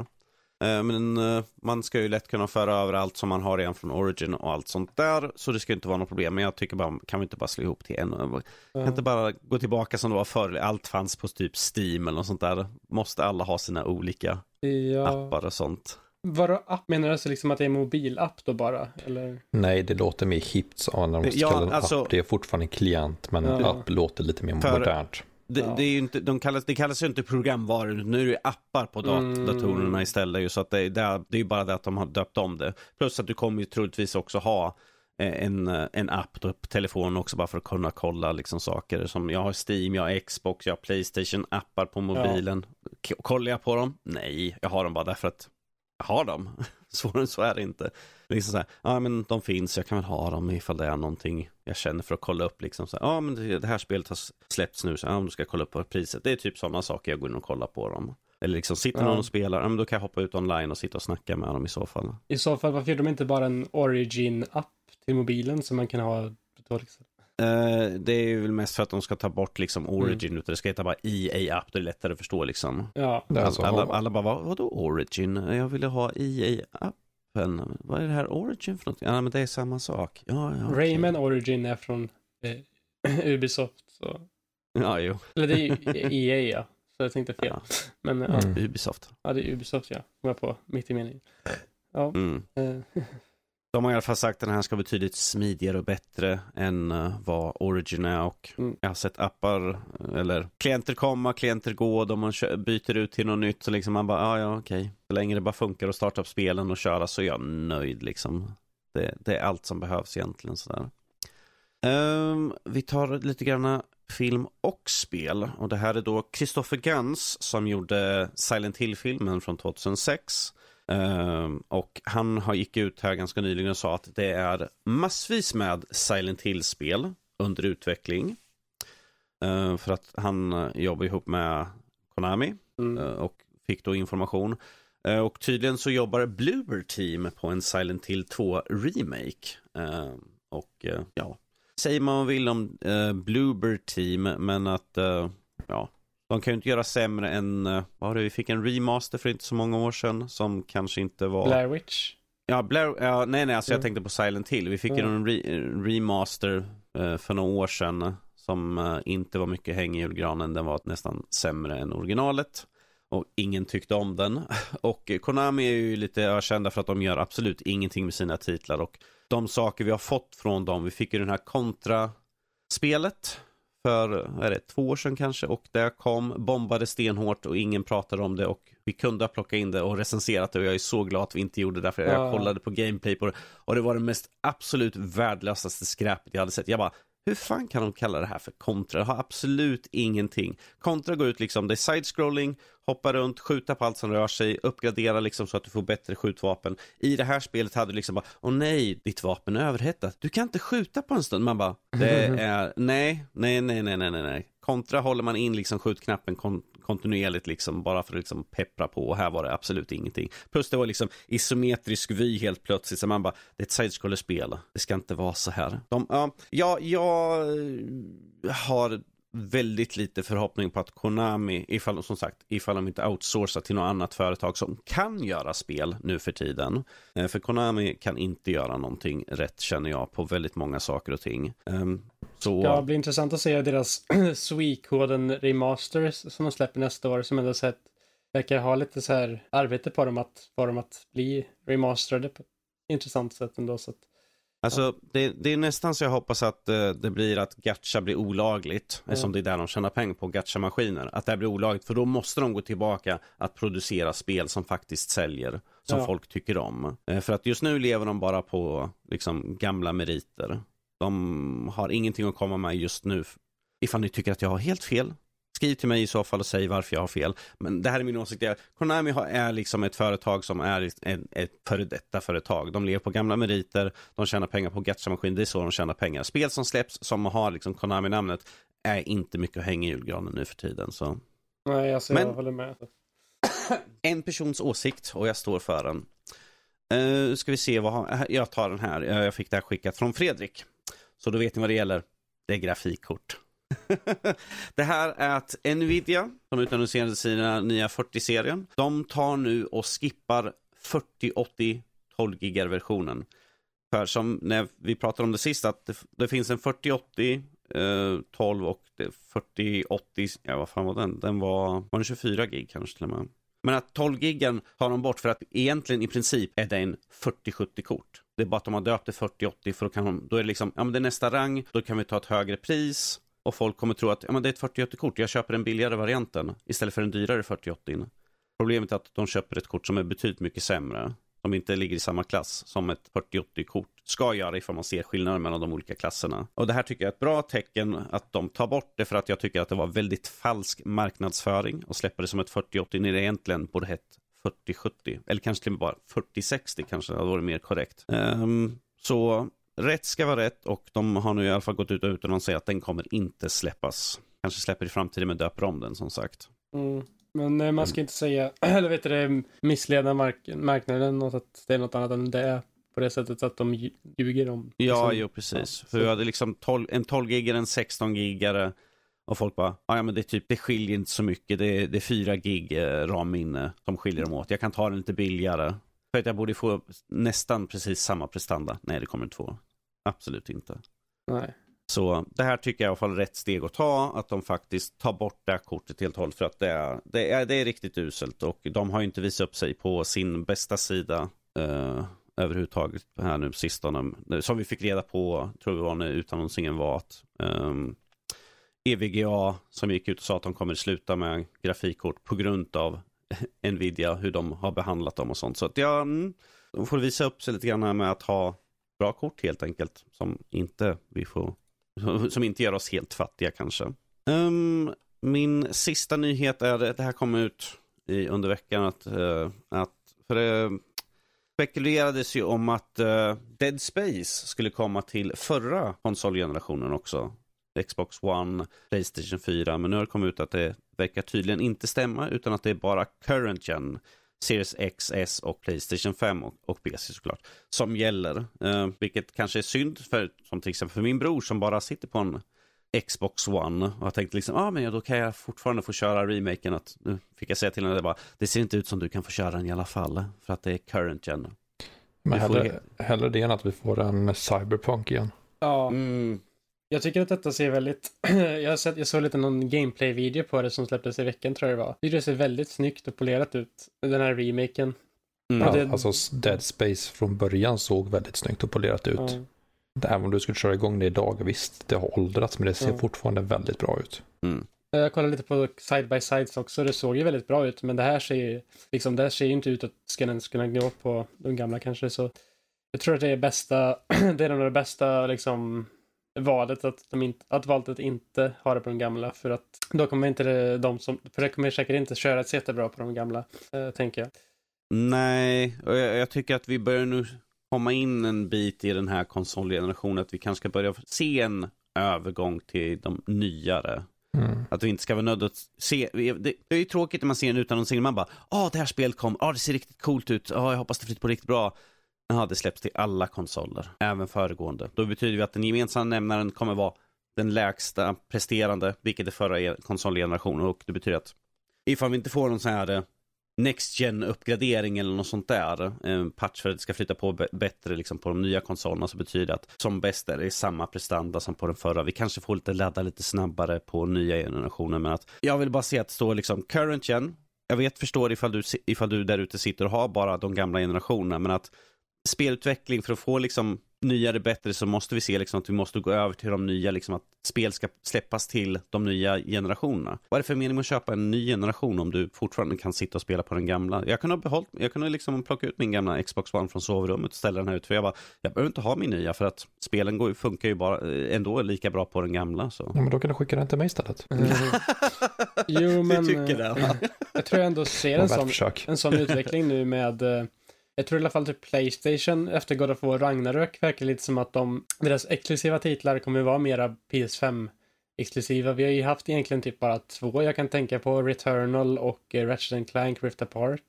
Eh, men eh, man ska ju lätt kunna föra över allt som man har redan från Origin och allt sånt där. Så det ska inte vara något problem. Men jag tycker bara, kan vi inte bara slå ihop till en? Kan Ja. inte bara gå tillbaka som det var förr? Allt fanns på typ Steam eller något sånt där. Måste alla ha sina olika Ja. appar och sånt? Vadå app? Menar du alltså liksom att det är en mobilapp då bara? Eller? Nej, det låter mer hippt så när de Ja, kallar det alltså- app. Det är fortfarande en klient, men en Ja. app låter lite mer För- modernt. Det, Ja. det, är ju inte, de kallas, det kallas ju inte programvaror, nu är det appar på dat Mm. datorerna istället. Ju, så att det, det, är- det är ju bara det att de har döpt om det. Plus att du kommer ju troligtvis också ha eh, en, eh, en app då på telefonen också bara för att kunna kolla liksom saker. Som jag har Steam, jag har Xbox, jag har Playstation, appar på mobilen. K- Kollar jag på dem? Nej, jag har dem bara därför att har dem. Svårare än så är det inte. Liksom så här, ja men de finns, jag kan väl ha dem ifall det är någonting jag känner för att kolla upp liksom. Så här, ja men det, här spelet har släppts nu, så ja, då ska kolla upp på priset. Det är typ sådana saker jag går in och kollar på dem. Eller liksom sitter Ja. någon och spelar, ja men då kan jag hoppa ut online och sitta och snacka med dem i så fall. I så fall, varför gör de inte bara en Origin-app till mobilen som man kan ha då Eh, det är väl mest för att de ska ta bort liksom Mm. Origin, utan det ska heta bara EA-app, det är lättare att förstå liksom. Ja, alltså, alla, alla bara, vad, vadå Origin? Jag ville ha EA-appen. Vad är det här Origin för något? Ja men det är samma sak. Ja, ja, okej. Rayman Origin är från eh, Ubisoft. Så. Ja, jo. Eller det är ju EA ja. Så jag tänkte fel. Ja. Men ja, Mm. Ubisoft. ja, det är Ubisoft ja. Kom jag på mitt i meningen. Ja. Mm. De har i alla fall sagt att den här ska vara betydligt smidigare och bättre än eh, vad Origin är och Mm. jag har sett appar eh, eller klienter komma, klienter gå, de man byter ut till något nytt så liksom man bara, ja ja okej. Så länge det bara funkar att starta upp spelen och köra så är jag nöjd liksom. Det, det är allt som behövs egentligen sådär. Ehm, vi tar lite grann film och spel och det här är då Christopher Gans som gjorde Silent Hill-filmen från 2006. Ehm, och han har gick ut här ganska nyligen och sa att det är massvis med Silent Hill-spel under utveckling. Ehm, för att han eh, jobbar ihop med Konami mm. eh, och fick då information. Eh, och tydligen så jobbar Bloober Team på en Silent Hill 2 remake. Ehm, och eh, ja, säger man vad man vill om Bloober Team, men att de kan ju inte göra sämre än, uh, vad var det, vi fick en remaster för inte så många år sedan som kanske inte var... Blair Witch. Ja, Blair, ja, nej, nej, alltså jag Mm. tänkte på Silent Hill. Vi fick ju Ja. en re, remaster eh, för några år sedan som eh, inte var mycket häng i julgranen. Den var nästan sämre än originalet. Och ingen tyckte om den. Och eh, Konami är ju lite ökända för att de gör absolut ingenting med sina titlar. Och de saker vi har fått från dem, vi fick ju den här kontra-spelet för, är det, två år sedan kanske. Och det kom, bombade stenhårt och ingen pratade om det. Och vi kunde ha plockat in det och recenserat det. Och jag är så glad att vi inte gjorde det. För jag Ja. kollade på gameplay på det. Och det var det mest absolut värdelösaste skräpet jag hade sett. Jag bara, hur fan kan de kalla det här för kontra? Det har absolut ingenting. Kontra går ut liksom, det är side-scrolling, hoppa runt, skjuta på allt som rör sig, uppgradera liksom så att du får bättre skjutvapen. I det här spelet hade du liksom bara, åh nej, ditt vapen är överhettat. Du kan inte skjuta på en stund. Man bara, det är, nej, nej, nej, nej, nej, nej. Kontra håller man in liksom skjutknappen kon kontinuerligt liksom bara för att liksom peppra på och här var det absolut ingenting. Plus det var liksom isometrisk vy helt plötsligt så man bara, det är ett side spel. Det ska inte vara så här. De, ja, jag har väldigt lite förhoppning på att Konami, ifall, som sagt, ifall de inte outsourcar till något annat företag som kan göra spel nu för tiden. Eh, för Konami kan inte göra någonting rätt känner jag på väldigt många saker och ting. Ehm, så, Ja, det blir intressant att se deras Suikoden remasters som de släpper nästa år som ändå sett verkar ha lite så här arbete på dem att få dem att bli remasterade på ett intressant sätt ändå. Så att, Alltså, det, det är nästan så jag hoppas att eh, det blir att gacha blir olagligt. Ja. Eftersom det är där de tjänar pengar på, gacha-maskiner. Att det här blir olagligt, för då måste de gå tillbaka att producera spel som faktiskt säljer. Som Ja. folk tycker om. Eh, för att just nu lever de bara på liksom, gamla meriter. De har ingenting att komma med just nu. Ifall ni tycker att jag har helt fel, Skriv till mig i så fall och säg varför jag har fel. Men det här är min åsikt. Konami är liksom ett företag som är ett, före detta företag. De lever på gamla meriter, de tjänar pengar på gacha-maskin, det är så de tjänar pengar. Spel som släpps som har liksom Konami-namnet är inte mycket att hänga i julgranen nu för tiden. Så. nej, alltså Men- jag håller med. En persons åsikt och jag står för den. Uh, ska vi se vad jag tar den här. Jag fick det här skickat från Fredrik. Så då vet ni vad det gäller. Det är grafikkort det här är att Nvidia, som utannonserade sina nya 40-serien, de tar nu och skippar 4080 12 gigar versionen. För som när vi pratade om det sist, att det, det finns en 4080 eh, 12 och 4080, ja vad fan var den? Den var, var den 24 gig kanske till och med. Men att 12 gigan tar de bort för att egentligen i princip är det en 4070 kort. Det är bara att de har döpt det 4080 för då kan de, då är det liksom, ja men det är nästa rang, då kan vi ta ett högre pris och folk kommer tro att ja, men det är ett 4080 kort, jag köper den billigare varianten istället för den dyrare 4080. Problemet är att de köper ett kort som är betydligt mycket sämre som inte ligger i samma klass som ett 4080-kort ska göra ifall man ser skillnaden mellan de olika klasserna. Och det här tycker jag är ett bra tecken att de tar bort det för att jag tycker att det var väldigt falsk marknadsföring och släppa det som ett 4080 när det egentligen borde hett 4070 eller kanske till och med bara 4060 kanske hade varit mer korrekt. Um, så rätt ska vara rätt och de har nu i alla fall gått ut och utan att den kommer inte släppas. Kanske släpper i framtiden men döper om den som sagt. Mm. Men eh, man ska inte säga, eller vet du missleda mark marknaden och att det är något annat än det är. På det sättet att de ljuger om. Ja, liksom. jo precis. Ja, För vi hade liksom 12, en 12 gigare, en 16 gigare. Och folk bara, ja men det är typ, det skiljer inte så mycket. Det är, det är 4 gig eh, RAM-minne som skiljer dem åt. Jag kan ta den lite billigare. För att jag borde få nästan precis samma prestanda. Nej, det kommer två. Absolut inte. Nej. Så det här tycker jag i alla fall är rätt steg att ta, att de faktiskt tar bort det här kortet helt och hållet för att det är, det är, det är riktigt uselt och de har ju inte visat upp sig på sin bästa sida eh, överhuvudtaget här nu sistone. Som vi fick reda på, tror vi var när utannonseringen var att eh, EVGA som gick ut och sa att de kommer sluta med grafikkort på grund av Nvidia, hur de har behandlat dem och sånt. Så att ja, mm, de får visa upp sig lite grann här med att ha bra kort helt enkelt. Som inte vi får som inte gör oss helt fattiga kanske. Um, min sista nyhet är, det här kom ut i, under veckan, att, uh, att för det spekulerades ju om att uh, Dead Space skulle komma till förra konsolgenerationen också. Xbox One, Playstation 4, men nu har det kommit ut att det verkar tydligen inte stämma, utan att det är bara current gen Series X, S och Playstation 5 och, och PC såklart. Som gäller. Eh, vilket kanske är synd för, som till exempel för min bror som bara sitter på en Xbox One och har tänkt liksom, ja ah, men då kan jag fortfarande få köra remaken. Att, nu fick jag säga till henne, det, bara, det ser inte ut som du kan få köra den i alla fall. För att det är current gen. Men hellre, hellre det än att vi får en Cyberpunk igen. Ja. Mm. Jag tycker att detta ser väldigt... jag, har sett, jag såg lite någon gameplay-video på det som släpptes i veckan tror jag det var. Det ser väldigt snyggt och polerat ut, den här remaken. Mm. Ja, det... Alltså Dead Space från början såg väldigt snyggt och polerat ut. Ja. Även om du skulle köra igång det idag, visst det har åldrats men det ser ja. fortfarande väldigt bra ut. Mm. Jag kollade lite på side by sides också, det såg ju väldigt bra ut men det här ser liksom, det här ser ju inte ut att ska ens kunna gå på de gamla kanske så jag tror att det är bästa, det är nog det bästa liksom valet att, de inte, att valet att inte ha det på de gamla för att då kommer inte de som, för det kommer säkert inte köra så jättebra på de gamla, eh, tänker jag. Nej, och jag, jag, tycker att vi börjar nu komma in en bit i den här konsolgenerationen, att vi kanske ska börja se en övergång till de nyare. Mm. Att vi inte ska vara nödda att se, det, det är ju tråkigt när man ser en utannonsering, man bara, ja det här spelet kom, ja det ser riktigt coolt ut, ja jag hoppas det flyter på riktigt bra. Jaha, det släpps till alla konsoler, även föregående. Då betyder det att den gemensamma nämnaren kommer vara den lägsta presterande, vilket är förra konsolgenerationen. Och det betyder att ifall vi inte får någon sån här eh, Next gen uppgradering eller något sånt där, en patch för att det ska flytta på bättre liksom på de nya konsolerna så betyder det att som bäst är det samma prestanda som på den förra. Vi kanske får lite ladda lite snabbare på nya generationer men att jag vill bara se att det står liksom current gen. Jag vet, förstår ifall du, ifall du där ute sitter och har bara de gamla generationerna men att spelutveckling för att få liksom nyare bättre så måste vi se liksom att vi måste gå över till de nya, liksom att spel ska släppas till de nya generationerna. Vad är det för mening med att köpa en ny generation om du fortfarande kan sitta och spela på den gamla? Jag kan ha behållit, jag kan ha liksom plocka ut min gamla Xbox One från sovrummet och ställa den här ut, för jag bara, jag behöver inte ha min nya för att spelen går, funkar ju bara eh, ändå lika bra på den gamla. Så. Ja, men då kan du skicka den till mig istället. Mm. jo, men... Du tycker det, va? jag tror jag ändå ser en sån, en sån utveckling nu med eh, jag tror i alla fall typ Playstation efter God of War Ragnarök verkar lite som att de, deras exklusiva titlar kommer vara mera PS5 exklusiva. Vi har ju haft egentligen typ bara två jag kan tänka på, Returnal och Ratchet Clank Rift Apart.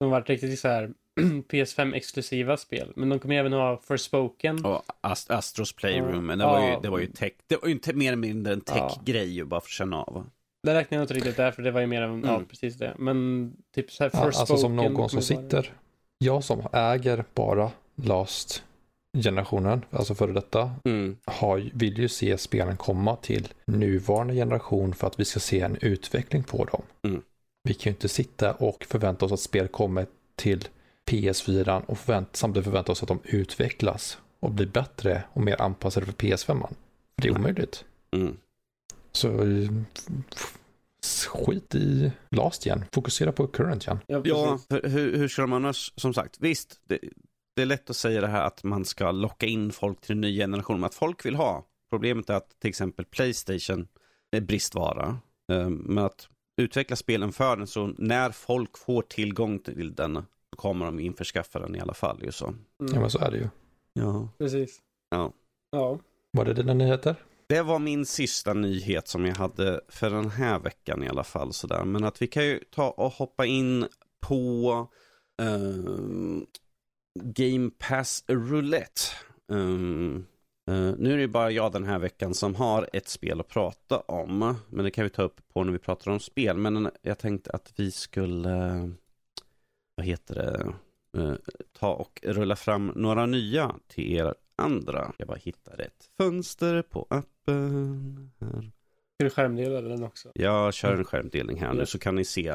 De har varit riktigt så här PS5-exklusiva spel. Men de kommer även ha Forspoken. Och Ast Astros Playroom, Ja. men det var ju, Ja. det var ju tech, det var ju inte mer eller mindre en Ja. tech-grej ju bara för att känna av. Det räknar jag inte riktigt där, för det var ju mer än, ja, Mm. precis det. Men typ så här Ja, Forspoken. alltså som någon som vara- sitter, jag som äger bara last generationen, alltså före detta, Mm. har, vill ju se spelen komma till nuvarande generation för att vi ska se en utveckling på dem. Mm. Vi kan ju inte sitta och förvänta oss att spel kommer till PS4 och förvänt, samtidigt förvänta oss att de utvecklas och blir bättre och mer anpassade för PS5. Det är Nej. omöjligt. Mm. Så eh, skit i last gen. Fokusera på current gen. Ja, Ja, hur, hur ska de annars, som sagt, visst, det, det är lätt att säga det här att man ska locka in folk till en ny generation, men att folk vill ha. Problemet är att till exempel Playstation är bristvara, eh, men att utveckla spelen för den, så när folk får tillgång till den, så kommer de införskaffa den i alla fall. Ju så. Mm, Ja, men så är det ju. Ja. precis. Ja. Ja. Var det dina nyheter? Det var min sista nyhet som jag hade för den här veckan i alla fall. Sådär. Men att vi kan ju ta och hoppa in på um, Game Pass Roulette. Um, uh, nu är det bara jag den här veckan som har ett spel att prata om. Men det kan vi ta upp på när vi pratar om spel. Men jag tänkte att vi skulle, vad heter det, uh, ta och rulla fram några nya till er andra. Jag bara hittar ett fönster på appen. Här. Ska du skärmdela den också? Jag kör en skärmdelning här nu Ja. så kan ni se.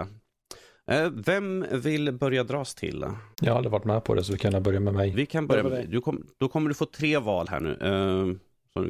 Eh, Vem vill börja dras till? Jag har aldrig varit med på det så vi kan börja med mig. Vi kan börja med du kom, Då kommer du få tre val här nu. eh, som,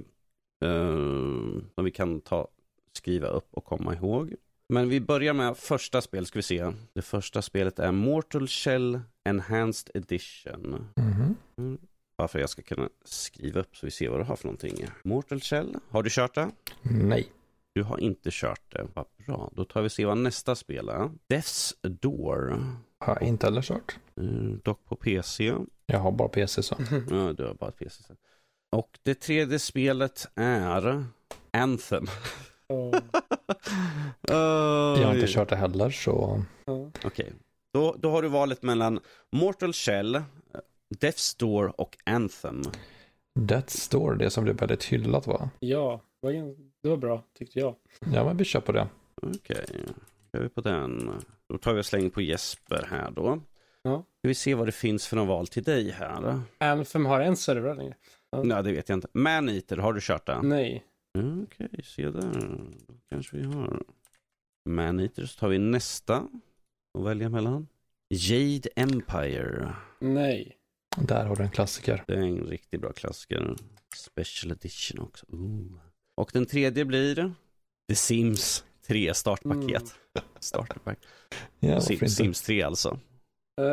eh, som vi kan ta, skriva upp och komma ihåg. Men vi börjar med första spel ska vi se. Det första spelet är Mortal Shell Enhanced Edition. Mhm. Bara för att jag ska kunna skriva upp så vi ser vad du har för någonting. Mortal Shell, har du kört det? Nej. Du har inte kört det. Vad bra. Då tar vi ser vad nästa spel är. Death's Door. Har jag inte heller kört. Eh, dock på PC. Jag har bara PC så. Ja, du har bara PC. sen. Och det tredje spelet är Anthem. Ja. Jag har inte kört det heller så. Okej. Då, då har du valet mellan Mortal Shell, Death's Door och Anthem. Death Store, det som blev väldigt hyllat va? ja, det var gan- det var bra tyckte jag. Ja men vi kör på det. Okej, då kör vi på den. Då tar vi och slänger på Jesper här då. Ja. Ska vi se vad det finns för någon val till dig här. Anthem har en server längre. Nej, det vet jag inte. Maneater, har du kört den? Nej. Okej, se där. Då kanske vi har Maneater. Så tar vi nästa och välja mellan. Jade Empire. Nej. Där har du en klassiker. Det är en riktigt bra klassiker. Special edition också. Ooh. Och den tredje blir The Sims 3 startpaket. Starterpack. Ja, Sim? Sims 3 alltså. Uh,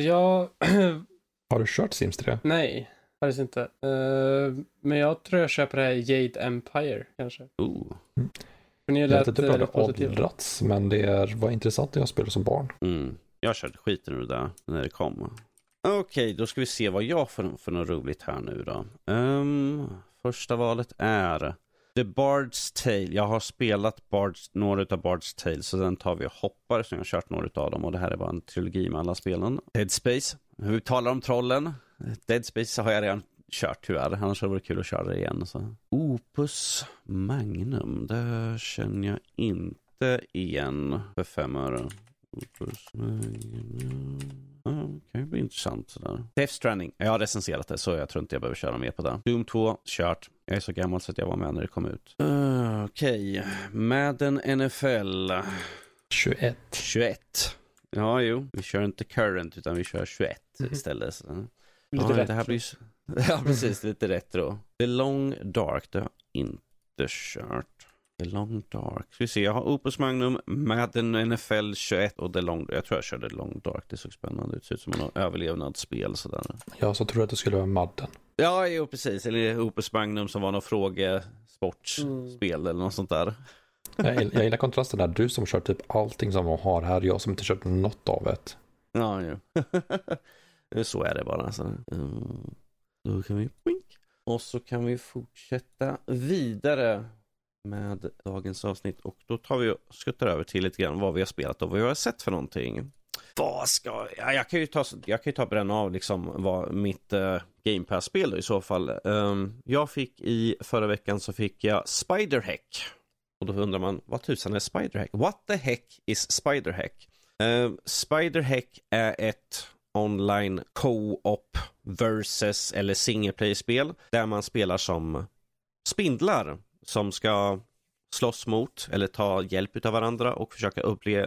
ja, Har du kört Sims 3? nej. Faktiskt inte. Eh, men jag tror jag köper det här Jade Empire kanske. Ooh. För ni Jag vet inte eh, hur det rätt har positivt. åldrats, men det är, var intressant när jag spelade som barn. Mm. Jag körde skiten ur det där när det kom. Okej, då ska vi se vad jag får för något roligt här nu då. Um, första valet är The Bard's Tale. Jag har spelat Bard's, några av Bard's Tale så den tar vi och hoppar så jag har kört några av dem och det här är bara en trilogi med alla spelen. Dead Space. Hur vi talar om trollen. Dead Space har jag redan kört tyvärr. Annars hade det varit kul att köra det igen. Så. Opus Magnum. Det känner jag inte igen för fem öre. Det kan ju bli intressant sådär. Death Stranding. Jag har recenserat det så jag tror inte jag behöver köra mer på det. Doom 2, kört. Jag är så gammal så att jag var med när det kom ut. Uh, Okej, Madden NFL 21. 21. Ja, jo. Vi kör inte current utan vi kör 21 Mhm. istället. Så. Lite ja, rätt. det här blir så- Ja, precis. Lite retro. The Long Dark, det har jag inte kört. The Long Dark. Ska vi se, jag har Opus Magnum, Madden NFL 21 och The Long Jag tror jag körde The Long Dark. Det såg spännande ut. Det ser ut som något överlevnadsspel sådär. Jag så tror att det skulle vara Madden. Ja, jo precis. Eller Opus Magnum som var något frågesportspel eller något sånt där. Jag, gill- jag gillar kontrasten där. Du som kör typ allting som de har här. Jag som inte kört något av det. Ja, jo. så är det bara. Alltså. Mm. Då kan vi... Och så kan vi fortsätta vidare med dagens avsnitt. Och då tar vi och skuttar över till lite grann vad vi har spelat och vad vi har sett för någonting. vad ska ja, jag kan ju ta, jag kan ju ta bränna av liksom vad mitt uh, Game Pass-spel i så fall. Um, jag fick i förra veckan så fick jag Spiderhack. Och då undrar man, vad tusan är Spiderhack? What the heck is Spiderhack? Uh, ehm, Spiderhack är ett online co-op versus eller single play-spel där man spelar som spindlar som ska slåss mot eller ta hjälp av varandra och försöka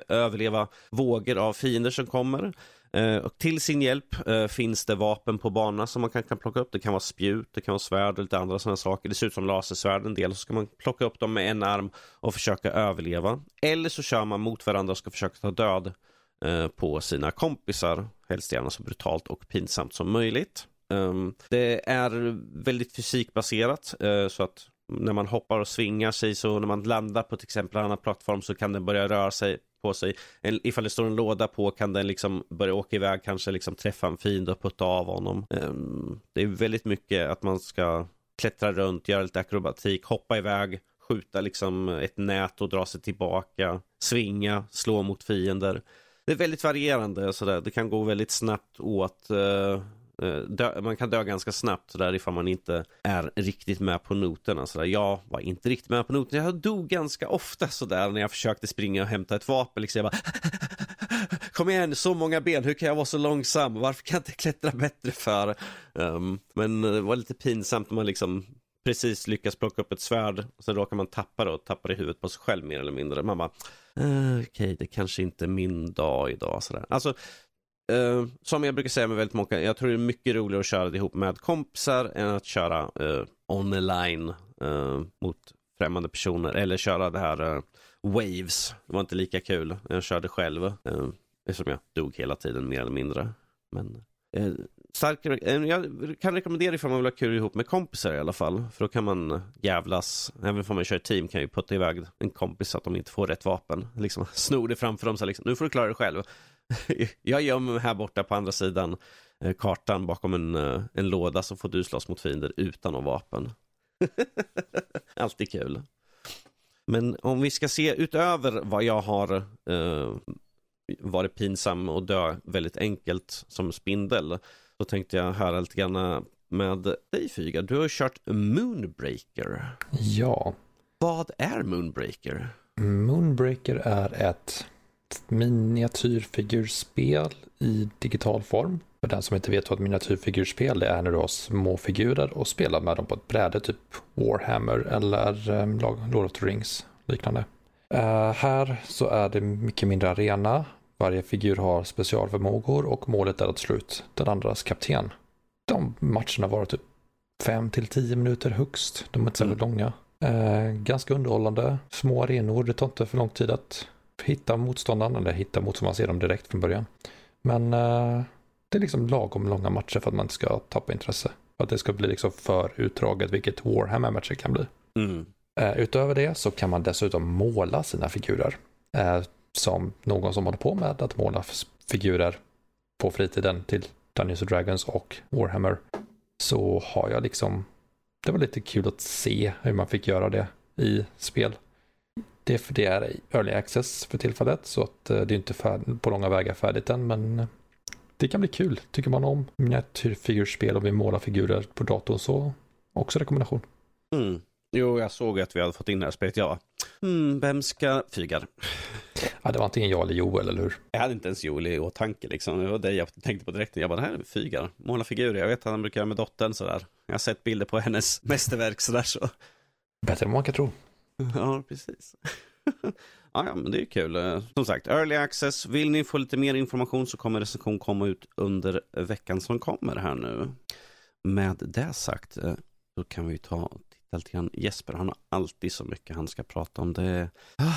överleva vågor av fiender som kommer. Eh, och till sin hjälp eh, finns det vapen på banan som man kan, kan plocka upp. Det kan vara spjut, det kan vara svärd och lite andra sådana saker. Det ser ut som lasersvärd en del. Så ska man plocka upp dem med en arm och försöka överleva. Eller så kör man mot varandra och ska försöka ta död eh, på sina kompisar. Helst gärna så brutalt och pinsamt som möjligt. Um, det är väldigt fysikbaserat eh, så att när man hoppar och svingar sig så när man landar på till exempel en annan plattform så kan den börja röra sig på sig. ifall det står en låda på kan den liksom börja åka iväg, kanske liksom träffa en fiende och putta av honom. Um, det är väldigt mycket att man ska klättra runt, göra lite akrobatik, hoppa iväg, skjuta liksom ett nät och dra sig tillbaka, svinga, slå mot fiender. Det är väldigt varierande sådär. Det kan gå väldigt snabbt åt uh, Eh, dö, man kan dö ganska snabbt sådär ifall man inte är riktigt med på noterna. Sådär. Jag var inte riktigt med på noterna. Jag dog ganska ofta sådär när jag försökte springa och hämta ett vapen. Liksom jag bara, Kom igen, så många ben, hur kan jag vara så långsam? Varför kan jag inte klättra bättre för? Um, men eh, det var lite pinsamt när man liksom precis lyckas plocka upp ett svärd och sen råkar man tappa det och tappar i huvudet på sig själv mer eller mindre. Man bara, uh, okej, okay, det kanske inte är min dag idag. Sådär. Alltså, Uh, som jag brukar säga med väldigt många, jag tror det är mycket roligare att köra det ihop med kompisar än att köra uh, online uh, mot främmande personer eller köra det här Waves. Det var inte lika kul när jag körde själv. Uh, eftersom jag dog hela tiden mer eller mindre. Men stark, jag kan rekommendera ifall man vill ha kul ihop med kompisar i alla fall. För då kan man jävlas. Även om man kör team kan ju putta iväg en kompis så att de inte får rätt vapen. Liksom snor det framför dem så liksom, nu får du klara dig själv. jag gömmer mig här borta på andra sidan eh, kartan bakom en, eh, en låda så får du slåss mot fiender utan något vapen. Alltid kul. Men om vi ska se utöver vad jag har eh, varit pinsam och dö väldigt enkelt som spindel. Så tänkte jag höra lite grann med dig Fyga. Du har kört Moonbreaker. Ja. Vad är Moonbreaker? Moonbreaker är ett miniatyrfigurspel i digital form. För den som inte vet vad ett miniatyrfigurspel är när du har små figurer och spelar med dem på ett bräde, typ Warhammer eller um, Lord of the Rings liknande. Uh, här så är det mycket mindre arena. Varje figur har specialförmågor och målet är att slå ut den andras kapten. De matcherna var typ 5 till 10 minuter högst. De är inte särskilt mm. långa. Uh, ganska underhållande. Små arenor, det tar inte för lång tid att hitta motståndaren, eller hitta motståndaren, man ser dem direkt från början. Men uh, det är liksom lagom långa matcher för att man inte ska tappa intresse. För att det ska bli liksom för utdraget, vilket Warhammer-matcher kan bli. Mm. Uh, utöver det så kan man dessutom måla sina figurer. Uh, som någon som håller på med att måla figurer på fritiden till Dungeons and Dragons och Warhammer. Så har jag liksom, det var lite kul att se hur man fick göra det i spel. Det, för det är early access för tillfället så att eh, det är inte färd, på långa vägar färdigt än men eh, det kan bli kul. Tycker man om miniatyrfigurspel och vill måla figurer på datorn så också rekommendation. Mm. Jo, jag såg att vi hade fått in det här spelet. Ja, mm, vem ska fygar? Ja, det var antingen jag eller Joel, eller hur? Jag hade inte ens Joel i åtanke liksom. Det var det jag tänkte på direkt. Jag bara, det här är fygar. Måla figurer. Jag vet att han brukar göra med dottern sådär. Jag har sett bilder på hennes mästerverk sådär så. Bättre än man kan tro. Ja, precis. ja, ja, men det är kul. Eh, som sagt, early access. Vill ni få lite mer information så kommer recension komma ut under veckan som kommer här nu. Med det sagt, eh, så kan vi ta och titta lite grann. Jesper, han har alltid så mycket han ska prata om. Det ah,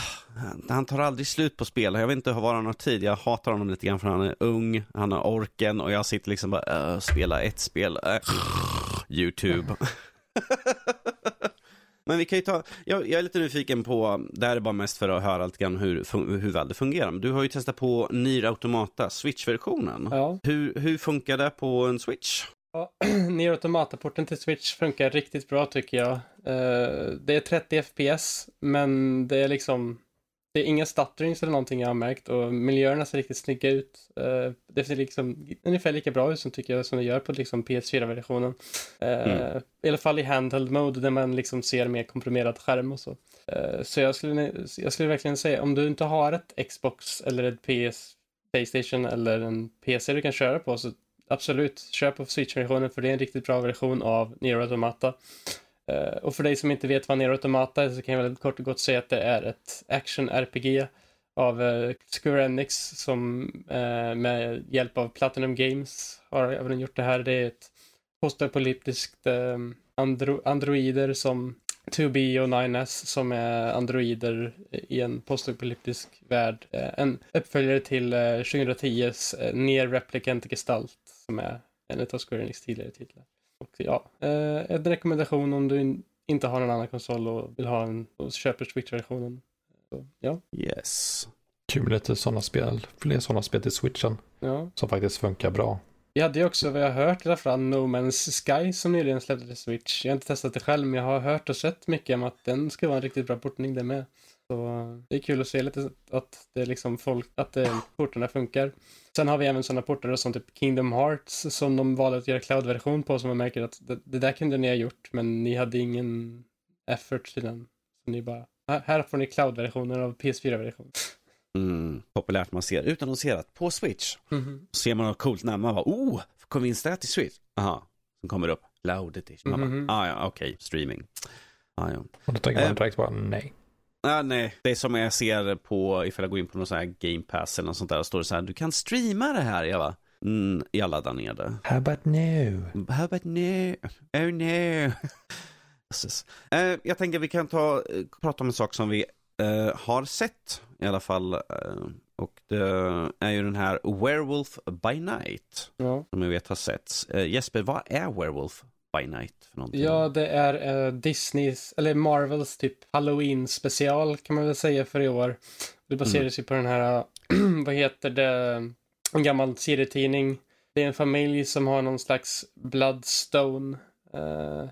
han tar aldrig slut på spel. Jag vet inte var han har tid. Jag hatar honom lite grann för han är ung, han har orken och jag sitter liksom bara, äh, spela ett spel, äh, YouTube. Men vi kan ju ta, jag, jag, är lite nyfiken på, det här är bara mest för att höra lite grann hur, hur väl det fungerar. Du har ju testat på Nier Automata, Switch-versionen. Ja. Hur, hur funkar det på en Switch? Ja, Nier Automata-porten till Switch funkar riktigt bra tycker jag. Uh, det är 30 FPS, men det är liksom det är inga stutterings eller någonting jag har märkt och miljöerna ser riktigt snygga ut. Uh, det ser liksom ungefär lika bra ut som tycker jag som det gör på liksom PS4-versionen. Uh, mm. I alla fall i handheld mode där man liksom ser mer komprimerad skärm och så. Uh, så jag skulle, jag skulle verkligen säga om du inte har ett Xbox eller ett PS, Playstation eller en PC du kan köra på så absolut köp på Switch-versionen för det är en riktigt bra version av Nier Automata. Eh, och för dig som inte vet vad Nero Automata är så kan jag väldigt kort och gott säga att det är ett action-RPG av uh, Square Enix som uh, med hjälp av Platinum Games har även gjort det här. Det är ett postapokalyptiskt um, andro androider som 2B och 9S som är androider i en postapokalyptisk värld. En uppföljare till 2010s Near Replicant Gestalt som är en av Square Enix tidigare titlar. Och ja, eh, en rekommendation om du inte har någon annan konsol och vill ha en och köper Switch-versionen. Ja. Yes. Kul lite sådana spel, fler sådana spel till switchen. Ja. Som faktiskt funkar bra. Vi hade ju också, vad jag har hört i alla fall, No Man's Sky som nyligen släpptes till Switch. Jag har inte testat det själv, men jag har hört och sett mycket om att den ska vara en riktigt bra portning det med. Så det är kul att se lite att det liksom folk, att det, portarna funkar. Sen har vi även sådana portar som typ Kingdom Hearts som de valde att göra cloud-version på som man märker att det, det, där kunde ni ha gjort men ni hade ingen effort till den. Så ni bara, här får ni cloud-versionen av PS4-versionen. Mm, populärt man ser utannonserat på Switch. Mm -hmm. Ser man något coolt namn, man bara oh, kommer vi installera till Switch? Aha, sen kommer det upp, loud edition. Man mm -hmm. bara, ah, ja, okej, okay, streaming. Ah, ja. Och då tänker man eh, direkt bara nej. Ah, nej, det är som jag ser på, ifall jag går in på någon sån här game pass eller något sånt där, står det så här, du kan streama det här. Jag bara, mm, jag laddar ner det. How about no? How about no? Oh no. uh, jag tänker vi kan ta, uh, prata om en sak som vi uh, har sett i alla fall. och det är ju den här Werewolf by Night. Ja. Som jag vet har setts. Jesper, vad är Werewolf by Night för någonting? Ja, det är uh, Disneys, eller Marvels typ Halloween special kan man väl säga för i år. Det baseras mm. ju på den här, vad heter det, en gammal serietidning. Det är en familj som har någon slags Bloodstone uh,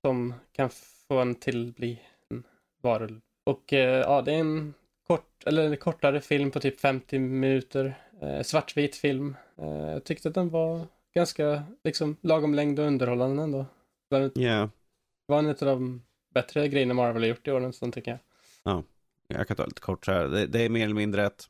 som kan få en till bli en varulv. Och uh, ja, det är en kort, eller en kortare film på typ 50 minuter. svartvit film. jag tyckte att den var ganska liksom lagom längd och underhållande ändå. Ja. Yeah. Det var en av de bättre grejerna Marvel har gjort i år nästan tycker jag. Ja, jag kan ta lite kort så här. Det, det, är mer eller mindre att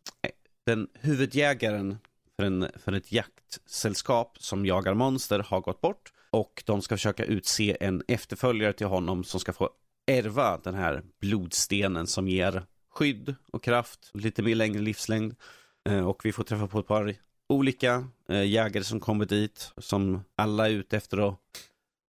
den huvudjägaren för, en, för ett jaktsällskap som jagar monster har gått bort och de ska försöka utse en efterföljare till honom som ska få ärva den här blodstenen som ger skydd och kraft, lite mer längre livslängd. Eh, och vi får träffa på ett par olika eh, jägare som kommer dit, som alla är ute efter att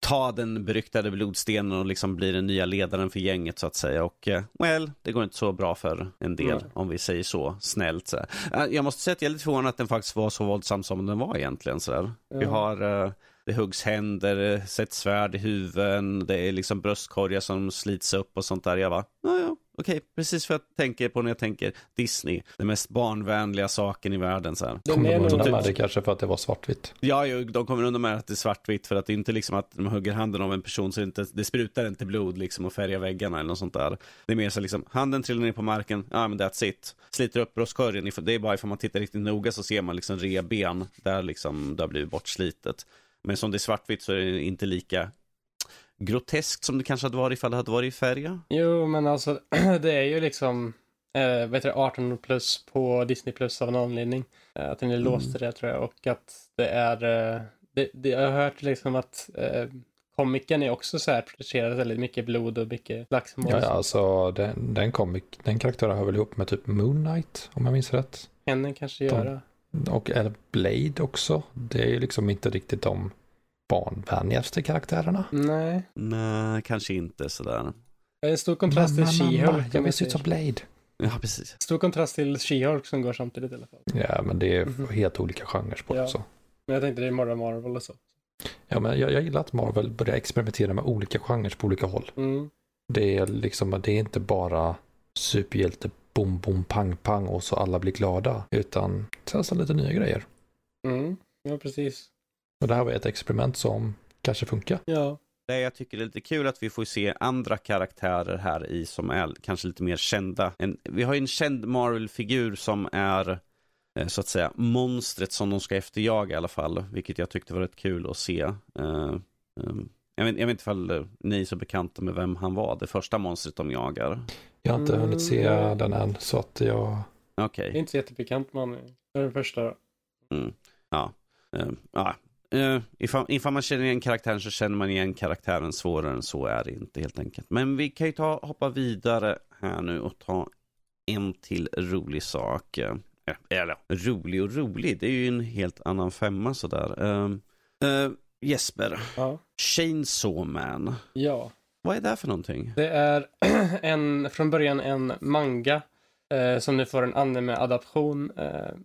ta den beryktade blodstenen och liksom bli den nya ledaren för gänget så att säga. Och eh, well, det går inte så bra för en del mm. om vi säger så snällt. Så eh, jag måste säga att jag är lite förvånad att den faktiskt var så våldsam som den var egentligen. Så mm. Vi har eh, det huggs händer, sätts svärd i huvuden, det är liksom bröstkorgar som slits upp och sånt där. Jag bara, ja, ja, okej, okay, precis för jag tänker på när jag tänker Disney. Den mest barnvänliga saken i världen. Så här. De kommer undan med det kanske för att det var svartvitt. Ja, de kommer undan med att det är svartvitt för att det är inte liksom att de hugger handen av en person så det, inte, det sprutar inte blod liksom och färgar väggarna eller något sånt där. Det är mer så liksom, handen trillar ner på marken, ja men that's it. Sliter upp bröstkorgen, det är bara ifall man tittar riktigt noga så ser man liksom reben där liksom det har blivit bortslitet. Men som det är svartvitt så är det inte lika groteskt som det kanske hade varit ifall det hade varit i färg. Jo, men alltså det är ju liksom eh, vet du, 18 plus på Disney plus av en anledning. Eh, att den är låst mm. till det tror jag och att det är, eh, det, det, jag har hört liksom att eh, komiken är också så här protegerad väldigt mycket blod och mycket slagsmål. Ja, ja, alltså den, den, komik, den karaktären hör väl ihop med typ Moon Knight om jag minns rätt. Henne kanske göra. Och eller Blade också. Det är ju liksom inte riktigt de barnvänligaste karaktärerna. Nej. Nej, kanske inte sådär. En stor kontrast till She-Hulk. Jag vill se ut som Blade. Ja, precis. Stor kontrast till She-Hulk som går samtidigt i alla fall. Ja, men det är mm -hmm. helt olika genrer på ja. också. Men jag tänkte det är Marvel Marvel och så. Ja, men jag, jag gillar att Marvel börjar experimentera med olika genrer på olika håll. Mm. Det är liksom, det är inte bara superhjälte bom, bom, pang, pang och så alla blir glada. Utan testa lite nya grejer. Mm, ja precis. Och det här var ett experiment som kanske funkar. Ja. det jag tycker är lite kul att vi får se andra karaktärer här i som är kanske lite mer kända. En, vi har ju en känd Marvel-figur som är eh, så att säga monstret som de ska efterjaga i alla fall, vilket jag tyckte var rätt kul att se. Uh, um, jag vet, jag vet inte ifall ni är så bekanta med vem han var, det första monstret de jagar. Jag har inte mm. hunnit se den än, så att jag... Okej. Okay. Det är inte så jättebekant med honom. Det är den första. Mm. Ja. Uh, ja. Uh, ifall, ifall, man känner igen karaktären så känner man igen karaktären. Svårare än så är det inte helt enkelt. Men vi kan ju ta, hoppa vidare här nu och ta en till rolig sak. Uh, eller rolig och rolig, det är ju en helt annan femma sådär. Uh, Jesper, ja. Chainsaw Man. Ja. Vad är det för någonting? Det är en, från början en manga eh, som nu får en anime-adaption eh,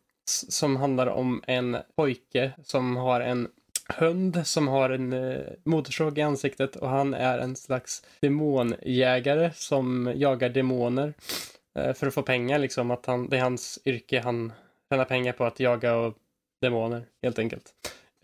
som handlar om en pojke som har en hund som har en eh, motorsåg i ansiktet och han är en slags demonjägare som jagar demoner eh, för att få pengar liksom. Att han, det är hans yrke, han tjänar pengar på att jaga och demoner helt enkelt.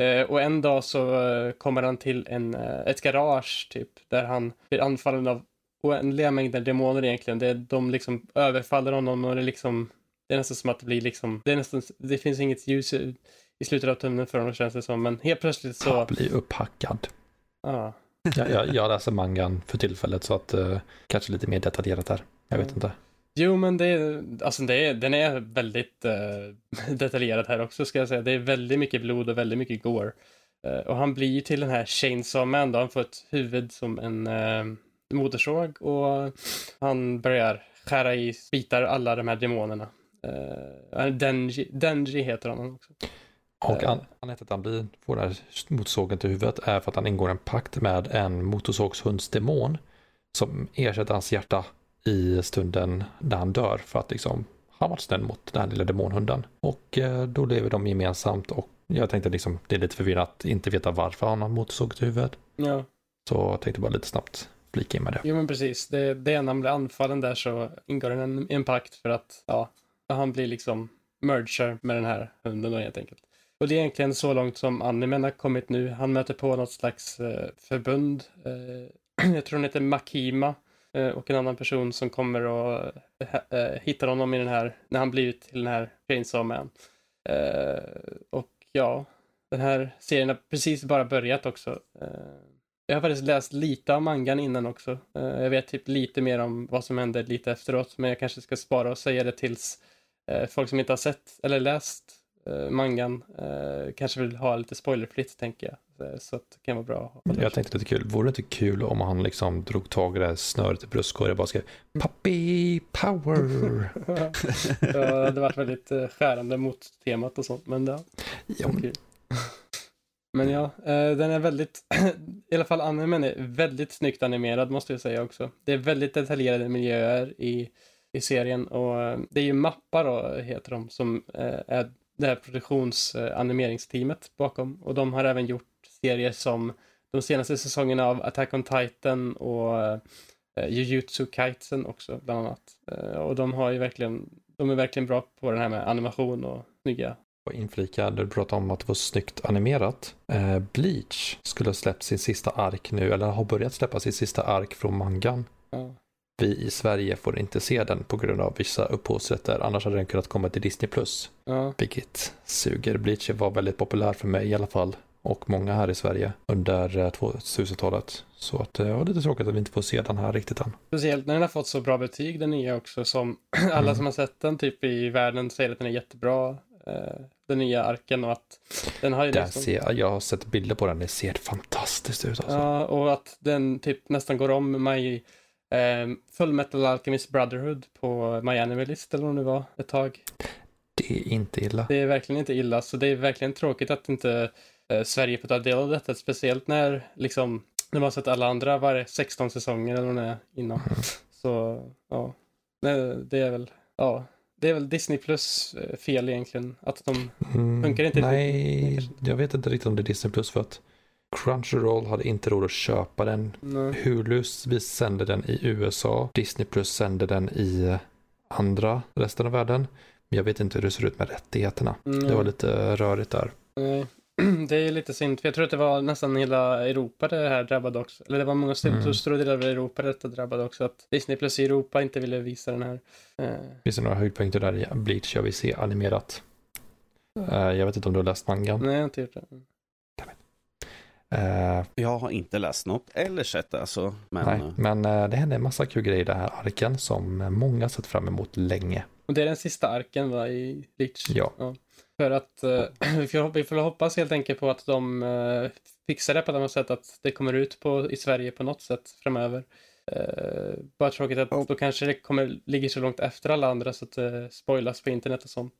Eh, och en dag så eh, kommer han till en, eh, ett garage typ där han blir anfallen av oändliga mängder demoner egentligen. Det, de liksom överfaller honom och det liksom det är nästan som att det blir liksom, det är nästan, det finns inget ljus i, i slutet av tunneln för honom känns det som, men helt plötsligt så... Han blir upphackad. Ah. jag, jag, jag läser mangan för tillfället så att uh, kanske lite mer detaljerat här. Jag vet mm. inte. Jo, men det är, alltså det är, den är väldigt uh, detaljerad här också ska jag säga. Det är väldigt mycket blod och väldigt mycket gore. Uh, och han blir ju till den här Chainsaw Man då. Han får ett huvud som en uh, motorsåg och han börjar skära i bitar alla de här demonerna. Uh, Denji, Denji heter han också. Och anledningen till att han blir, får den här motorsågen till huvudet är för att han ingår en pakt med en motorsågshundsdemon som ersätter hans hjärta i stunden när han dör för att liksom han var snäll mot den här lilla demonhunden. Och eh, då lever de gemensamt och jag tänkte liksom det är lite förvirrat att inte veta varför han har motorsåg till huvudet. Ja. Så jag tänkte bara lite snabbt flika in med det. Jo men precis, det, det är när han blir anfallen där så ingår en, en pakt för att ja, han blir liksom merger med den här hunden då helt enkelt. Och det är egentligen så långt som animen har kommit nu. Han möter på något slags eh, förbund. Eh, jag tror hon heter Makima Eh, och en annan person som kommer och eh, eh, hittar honom i den här, när han blivit till den här Chainsaw Man. Och ja, den här serien har precis bara börjat också. Jag har faktiskt läst lite av mangan innan också. jag vet typ lite mer om vad som händer lite efteråt, men jag kanske ska spara och säga det tills folk som inte har sett eller läst mangan kanske vill ha lite spoilerfritt tänker jag. Eh, så det kan vara bra. Jag tänkte lite kul, vore det inte kul om han liksom drog tag i det här snöret i bröstkorgen och bara skrev Puppy power. ja, det varit väldigt eh, skärande mot temat och sånt, men ja. ja men... men ja, eh, den är väldigt, i alla fall animen är väldigt snyggt animerad måste jag säga också. Det är väldigt detaljerade miljöer i, i serien och det är ju mappar då, heter de, som är det här produktionsanemeringsteamet bakom. Och de har även gjort serier som de senaste säsongerna av Attack on Titan och uh, Jujutsu Kaisen också bland annat. Uh, och de har ju verkligen, de är verkligen bra på den här med animation och snygga och inflika, du pratade om att det var snyggt animerat. Eh, Bleach skulle ha släppt sin sista ark nu, eller har börjat släppa sin sista ark från mangan. Ja. Vi i Sverige får inte se den på grund av vissa upphovsrätter, annars hade den kunnat komma till Disney+. Ja. Vilket suger. Bleach var väldigt populär för mig i alla fall och många här i Sverige under 2000-talet. Eh, Så att det var lite tråkigt att vi inte får se den här riktigt än. Speciellt när den har fått så bra betyg den nya också som alla mm. som har sett den typ i världen säger att den är jättebra. Eh, den nya arken och att den har ju liksom... ser, Jag har sett bilder på den, det ser fantastiskt ut alltså. Ja, och att den typ nästan går om mig eh, Full Metal Alchemist Brotherhood på My Anime List eller vad det var ett tag. Det är inte illa. Det är verkligen inte illa, så det är verkligen tråkigt att inte eh, Sverige får ta del av detta, speciellt när liksom när man sett alla andra var 16 säsonger eller vad det är innan. Så ja, det är väl, ja, det är väl Disney Plus eh, fel egentligen. Att de mm, funkar inte. Nej, jag vet inte riktigt om det är Disney Plus för att Crunchyroll hade inte råd att köpa den. Nej. Hulu vi sänder den i USA. Disney Plus sänder den i andra resten av världen. Men jag vet inte hur det ser ut med rättigheterna. Mm. Det var lite rörigt där. Nej. det är lite synd, för jag tror att det var nästan hela Europa det här drabbade också. Eller det var många Mm. stora delar av Europa detta drabbade också. Att Disney plus Europa inte ville visa den här. Eh, Finns det några höjdpunkter där i Bleach jag vill se animerat? Eh, jag vet inte om du har läst mangan. nej, jag har inte gjort det. Eh, Jag har inte läst något eller sett det alltså. Men nej, eh, men eh, det händer en massa kul grejer i den här arken som många sett fram emot länge. Och det är den sista arken va, i Bleach. Ja. För att eh, vi, får, hoppas helt enkelt på att de eh, fixar det på något sätt, att det kommer ut på, i Sverige på något sätt framöver. Eh, bara tråkigt att Oh. då kanske det kommer, ligger så långt efter alla andra så att det spoilas på internet och sånt.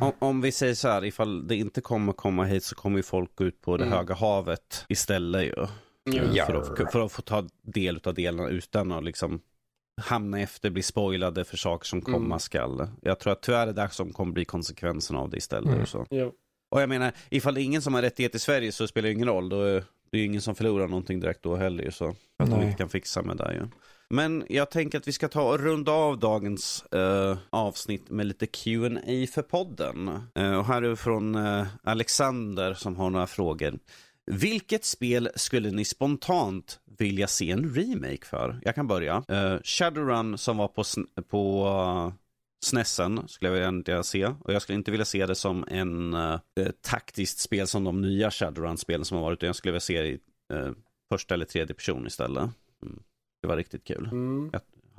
om, om vi säger så här, ifall det inte kommer komma hit så kommer ju folk gå ut på det Mm. höga havet istället ju. Mm. Ja. För, att, för att få ta del av delarna utan att liksom hamna efter, bli spoilade för saker som komma Mm. skall. Jag tror att tyvärr är det som kommer bli konsekvensen av det istället. Mm. Så. Jo. Och jag menar, ifall det är ingen som har rättighet i Sverige så spelar det ingen roll. Då är det är ingen som förlorar någonting direkt då heller. Så att de inte kan fixa med det ju. Men jag tänker att vi ska ta och runda av dagens eh, avsnitt med lite Q&A för podden. Eh, och här är från eh, Alexander som har några frågor. Vilket spel skulle ni spontant vilja se en remake för? Jag kan börja. Uh, Shadowrun som var på, på uh, SNESen skulle jag vilja se. Och jag skulle inte vilja se det som en uh, taktiskt spel som de nya Shadowrun-spelen som har varit. Utan jag skulle vilja se det i uh, första eller tredje person istället. Mm. Det var riktigt kul. Mm.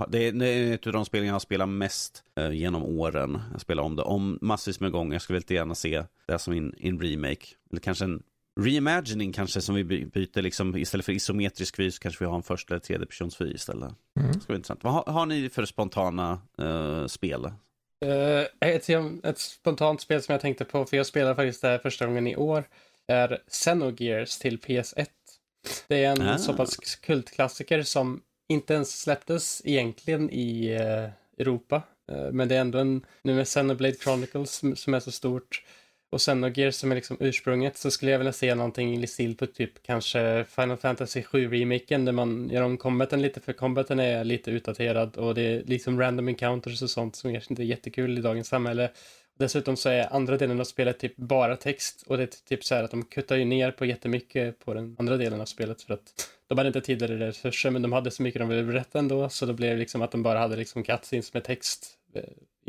Det är, det är ett av de spelen jag har spelat mest eh, genom åren. Jag spelar om det om massvis med gånger. Jag skulle väldigt gärna se det som en remake. Eller kanske en reimagining kanske som vi by- byter liksom istället för isometrisk vy så kanske vi har en första eller tredje persons vy istället. Mm. Det vara intressant. Vad har, har ni för spontana eh, spel? Eh, ett, ett spontant spel som jag tänkte på, för jag spelade faktiskt det här första gången i år, är Xenogears till PS1. Det är en Ah. så pass kultklassiker som inte ens släpptes egentligen i eh, Europa. Men det är ändå en, nu med Xenoblade Chronicles som, som är så stort och Xenogears som är liksom ursprunget så skulle jag vilja se någonting i stil på typ kanske Final Fantasy 7-remaken där man gör om combaten lite för combaten är lite utdaterad och det är liksom random encounters och sånt som kanske inte är jättekul i dagens samhälle. Dessutom så är andra delen av spelet typ bara text och det är typ så här att de kuttar ju ner på jättemycket på den andra delen av spelet för att de hade inte tid eller resurser men de hade så mycket de ville berätta ändå så då blev det liksom att de bara hade liksom cutscenes med text eh,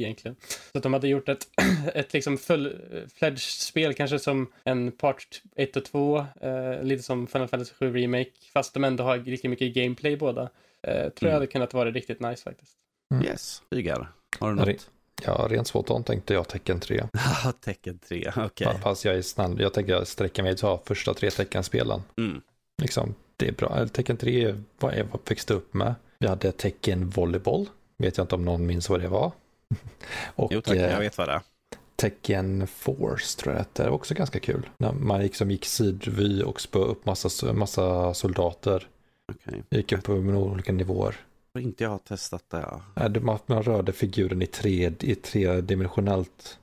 egentligen. Så att de hade gjort ett, ett liksom full-fledged spel kanske som en part 1 och 2, eh, lite som Final Fantasy 7 Remake fast de ändå har riktigt mycket gameplay båda. Eh, tror jag Mm. hade kunnat vara riktigt nice faktiskt. Mm. Yes, Rygar. Har du något? Ja, rent spontant tänkte jag tecken 3. Haha, Tecken 3, okej. Fast jag är snabb. Jag tänker sträcka mig till första tre teckenspelen. Mm. Liksom, det är bra. Eller Tecken 3 är vad jag växte upp med. Vi hade Tecken Volleyboll. Vet jag inte om någon minns vad det var. Och Jo tack, eh, jag vet vad det är. Tecken Force tror jag att det är också ganska kul. När man liksom gick sidvy och spö upp massa, massa soldater. Okej. Gick upp på olika nivåer. Tror inte jag har testat det. Ja. Man, man rörde figuren i, tre, i tredimensionellt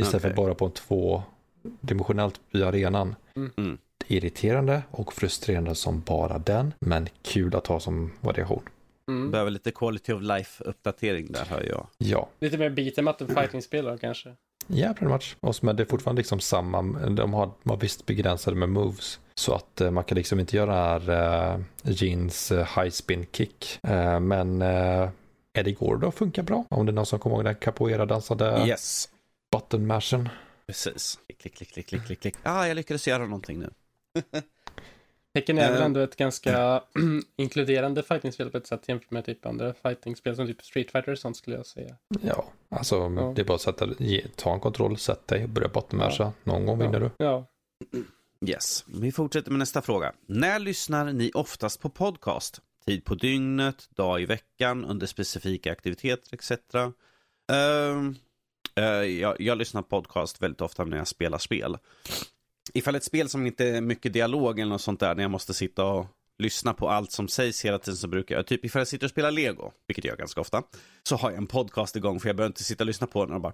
istället Okej. för bara på en tvådimensionellt i arenan. Mm. Irriterande och frustrerande som bara den, men kul att ha som variation. Mm. Behöver lite quality of life uppdatering där hör jag. Ja, Lite mer beat'em up än fighting-spel då kanske. ja pretty much. Och så- men det är fortfarande liksom samma, de har, har visst begränsade med moves. Så att eh, man kan liksom inte göra här uh, jeans eh, high spin kick. Eh, men uh, Eddie Gordo funkar bra. Om det är någon som kommer ihåg den capoeira-dansade Yes. button mashen. Precis. Klick, klick, klick, klick, klick, klick, klick. Ah, jag lyckades göra någonting nu. Tecken är väl Eh. ändå ett ganska inkluderande fightingspel på ett sätt jämfört med typ andra fightingspel som typ Street Fighter och sånt skulle jag säga. Ja, alltså Ja. det är bara att sätta, ge, ta en kontroll, sätt dig och börja bottenmasha. Någon gång vinner du. Ja. Yes. Vi fortsätter med nästa fråga. När lyssnar ni oftast på podcast? Tid på dygnet, dag i veckan, under specifika aktiviteter etc. Ehm, eh, jag, jag lyssnar på podcast väldigt ofta när jag spelar spel. Ifall ett spel som inte är mycket dialog eller något sånt där, när jag måste sitta och lyssna på allt som sägs hela tiden så brukar jag, typ ifall jag sitter och spelar lego, vilket jag gör ganska ofta, så har jag en podcast igång för jag behöver inte sitta och lyssna på den och bara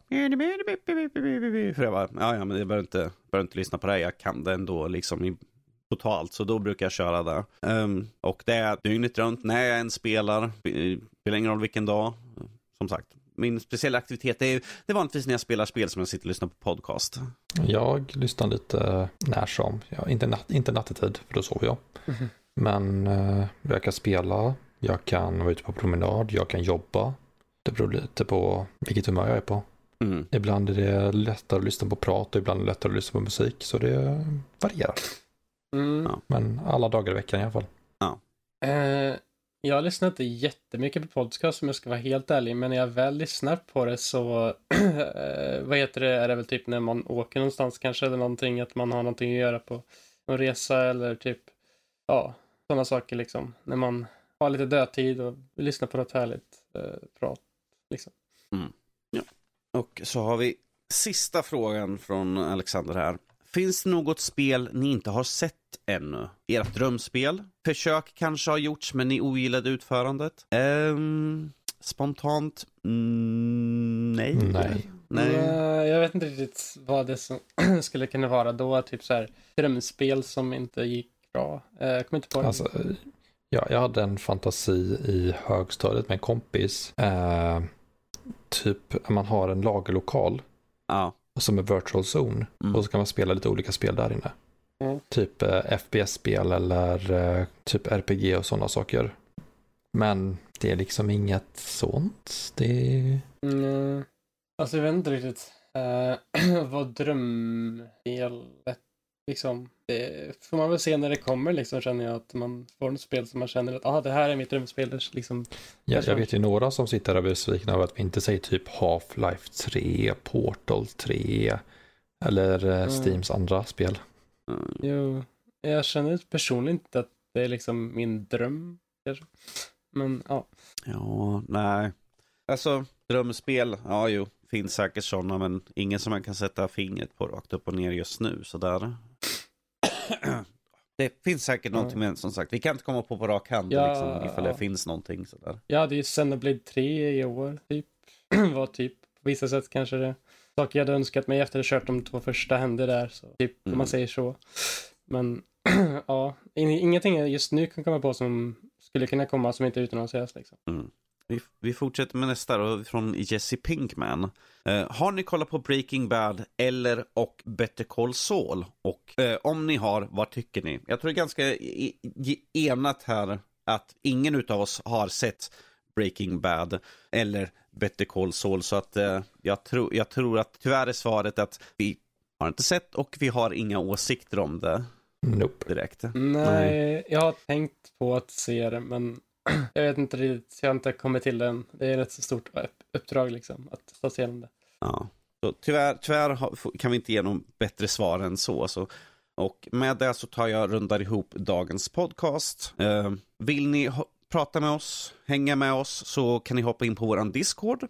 för jag bara, ja ja men jag behöver inte, behöver inte lyssna på det här, jag kan det ändå liksom i, totalt, så då brukar jag köra det. Um, och det är dygnet runt när jag än spelar, det spelar ingen roll vilken dag, som sagt, min speciella aktivitet. Det är, det är vanligtvis när jag spelar spel som jag sitter och lyssnar på podcast. Jag lyssnar lite när som. Ja, inte, natt, inte nattetid, för då sover jag. Mhm. Men eh, jag kan spela, jag kan vara ute på promenad, jag kan jobba. Det beror lite på vilket humör jag är på. Mm. Ibland är det lättare att lyssna på prat och ibland är det lättare att lyssna på musik. Så det varierar. Mm. Ja. Men alla dagar i veckan i alla fall. Eh, jag lyssnar inte jättemycket på podcast om jag ska vara helt ärlig, men när jag väl lyssnar på det så, eh, vad heter det, är det väl typ när man åker någonstans kanske, eller någonting, att man har någonting att göra på en resa eller typ, ja, sådana saker liksom. När man har lite dödtid och lyssnar på något härligt eh, prat. Liksom. Mm. Ja, Och så har vi sista frågan från Alexander här. Finns det något spel ni inte har sett ännu? Ert drömspel? Försök kanske har gjorts men ni ogillade utförandet? Ehm, spontant? Mm, nej. Nej. Nej. Eh, jag vet inte riktigt vad det som skulle kunna vara då, typ så här drömspel som inte gick bra. Eh, jag kommer inte på det. Alltså, ja, jag hade en fantasi i högstadiet med en kompis. Eh, typ man har en lagerlokal Ja. Som är virtual zone. Mm. Och så kan man spela lite olika spel där inne. Mm. Typ eh, FPS-spel eller eh, typ RPG och sådana saker. Men det är liksom inget sånt. Det. Mm, alltså jag vet inte riktigt uh, vad drömspelet liksom. Det får man väl se när det kommer liksom känner jag att man får ett spel som man känner att ah, det här är mitt drömspel. Liksom. Ja, jag vet ju några som sitter där och är besvikna över att vi inte säger typ Half-Life 3, Portal 3 eller eh, Mm. Steams andra spel. Mm. Jo, jag känner personligen inte att det är liksom min dröm. Kanske. Men ja. Ja, nej. Alltså, drömspel, ja jo, finns säkert sådana, men ingen som man kan sätta fingret på rakt upp och ner just nu, sådär. Det finns säkert Ja. någonting, men som sagt, vi kan inte komma på på rak hand Ja. liksom, ifall det finns någonting sådär. Jag hade ju Xenoblade 3 i år, typ. var typ, på vissa sätt kanske det saker jag hade önskat mig efter att ha kört de två första hände där, så typ, om Mm. man säger så. Men ja, in- ingenting jag just nu kan komma på som skulle kunna komma som inte är utannonseras liksom. Mm. Vi, vi fortsätter med nästa då, från Jesse Pinkman. Eh, har ni kollat på Breaking Bad eller och Better Call Saul? Och eh, om ni har, vad tycker ni? Jag tror det är ganska i, i, enat här att ingen utav oss har sett Breaking Bad eller Better Call Saul. Så att eh, jag, tror, jag tror att tyvärr är svaret att vi har inte sett och vi har inga åsikter om det Nope. direkt. Nej, jag har tänkt på att se det, men jag vet inte riktigt, jag har inte kommit till den. Det är ett rätt så stort uppdrag liksom, att ta sig igenom det. Ja. Så tyvärr, tyvärr kan vi inte ge någon bättre svar än så. så. Och med det så tar jag rundar ihop dagens podcast. Eh, vill ni prata med oss, hänga med oss, så kan ni hoppa in på våran Discord.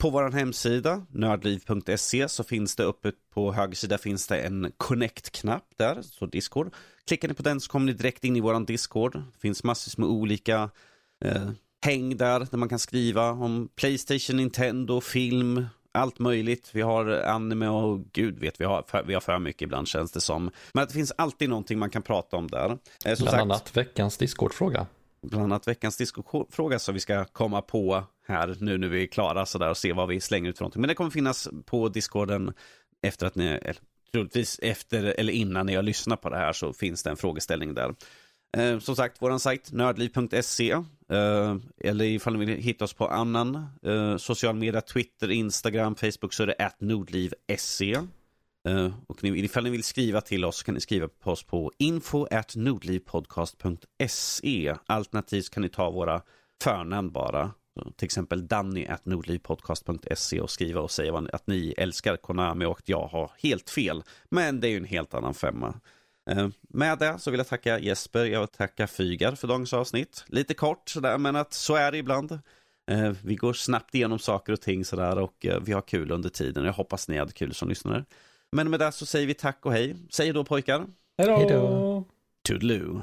På vår hemsida, nördliv.se, så finns det uppe på höger sida finns det en connect-knapp där, så Discord. Klickar ni på den så kommer ni direkt in i våran Discord. Det finns massvis med olika eh, häng där, där man kan skriva om Playstation, Nintendo, film, allt möjligt. Vi har anime och gud vet, vi har för, vi har för mycket ibland känns det som. Men att det finns alltid någonting man kan prata om där. Eh, som Bland sagt, annat veckans Discord-fråga bland annat veckans discofråga som vi ska komma på här nu när vi är klara så där och se vad vi slänger ut för någonting. Men det kommer finnas på discorden efter att ni, eller, troligtvis efter eller innan ni har lyssnat på det här så finns det en frågeställning där. Eh, som sagt, vår sajt nördliv.se eh, eller ifall ni vill hitta oss på annan eh, social media, Twitter, Instagram, Facebook så är det nordliv.se. Uh, och ni, ifall ni vill skriva till oss kan ni skriva på oss på info at nordlivpodcast.se. Alternativt kan ni ta våra förnamn bara. Så till exempel Danny at nordlivpodcast.se och skriva och säga att ni älskar Konami och att jag har helt fel. Men det är ju en helt annan femma. Eh, med det så vill jag tacka Jesper, jag vill tacka Fygar för dagens avsnitt. Lite kort sådär, men att så är det ibland. Eh, vi går snabbt igenom saker och ting sådär och vi har kul under tiden. Jag hoppas ni hade kul som lyssnare. Men med det så säger vi tack och hej. Säg då pojkar. Hej då. Toodaloo.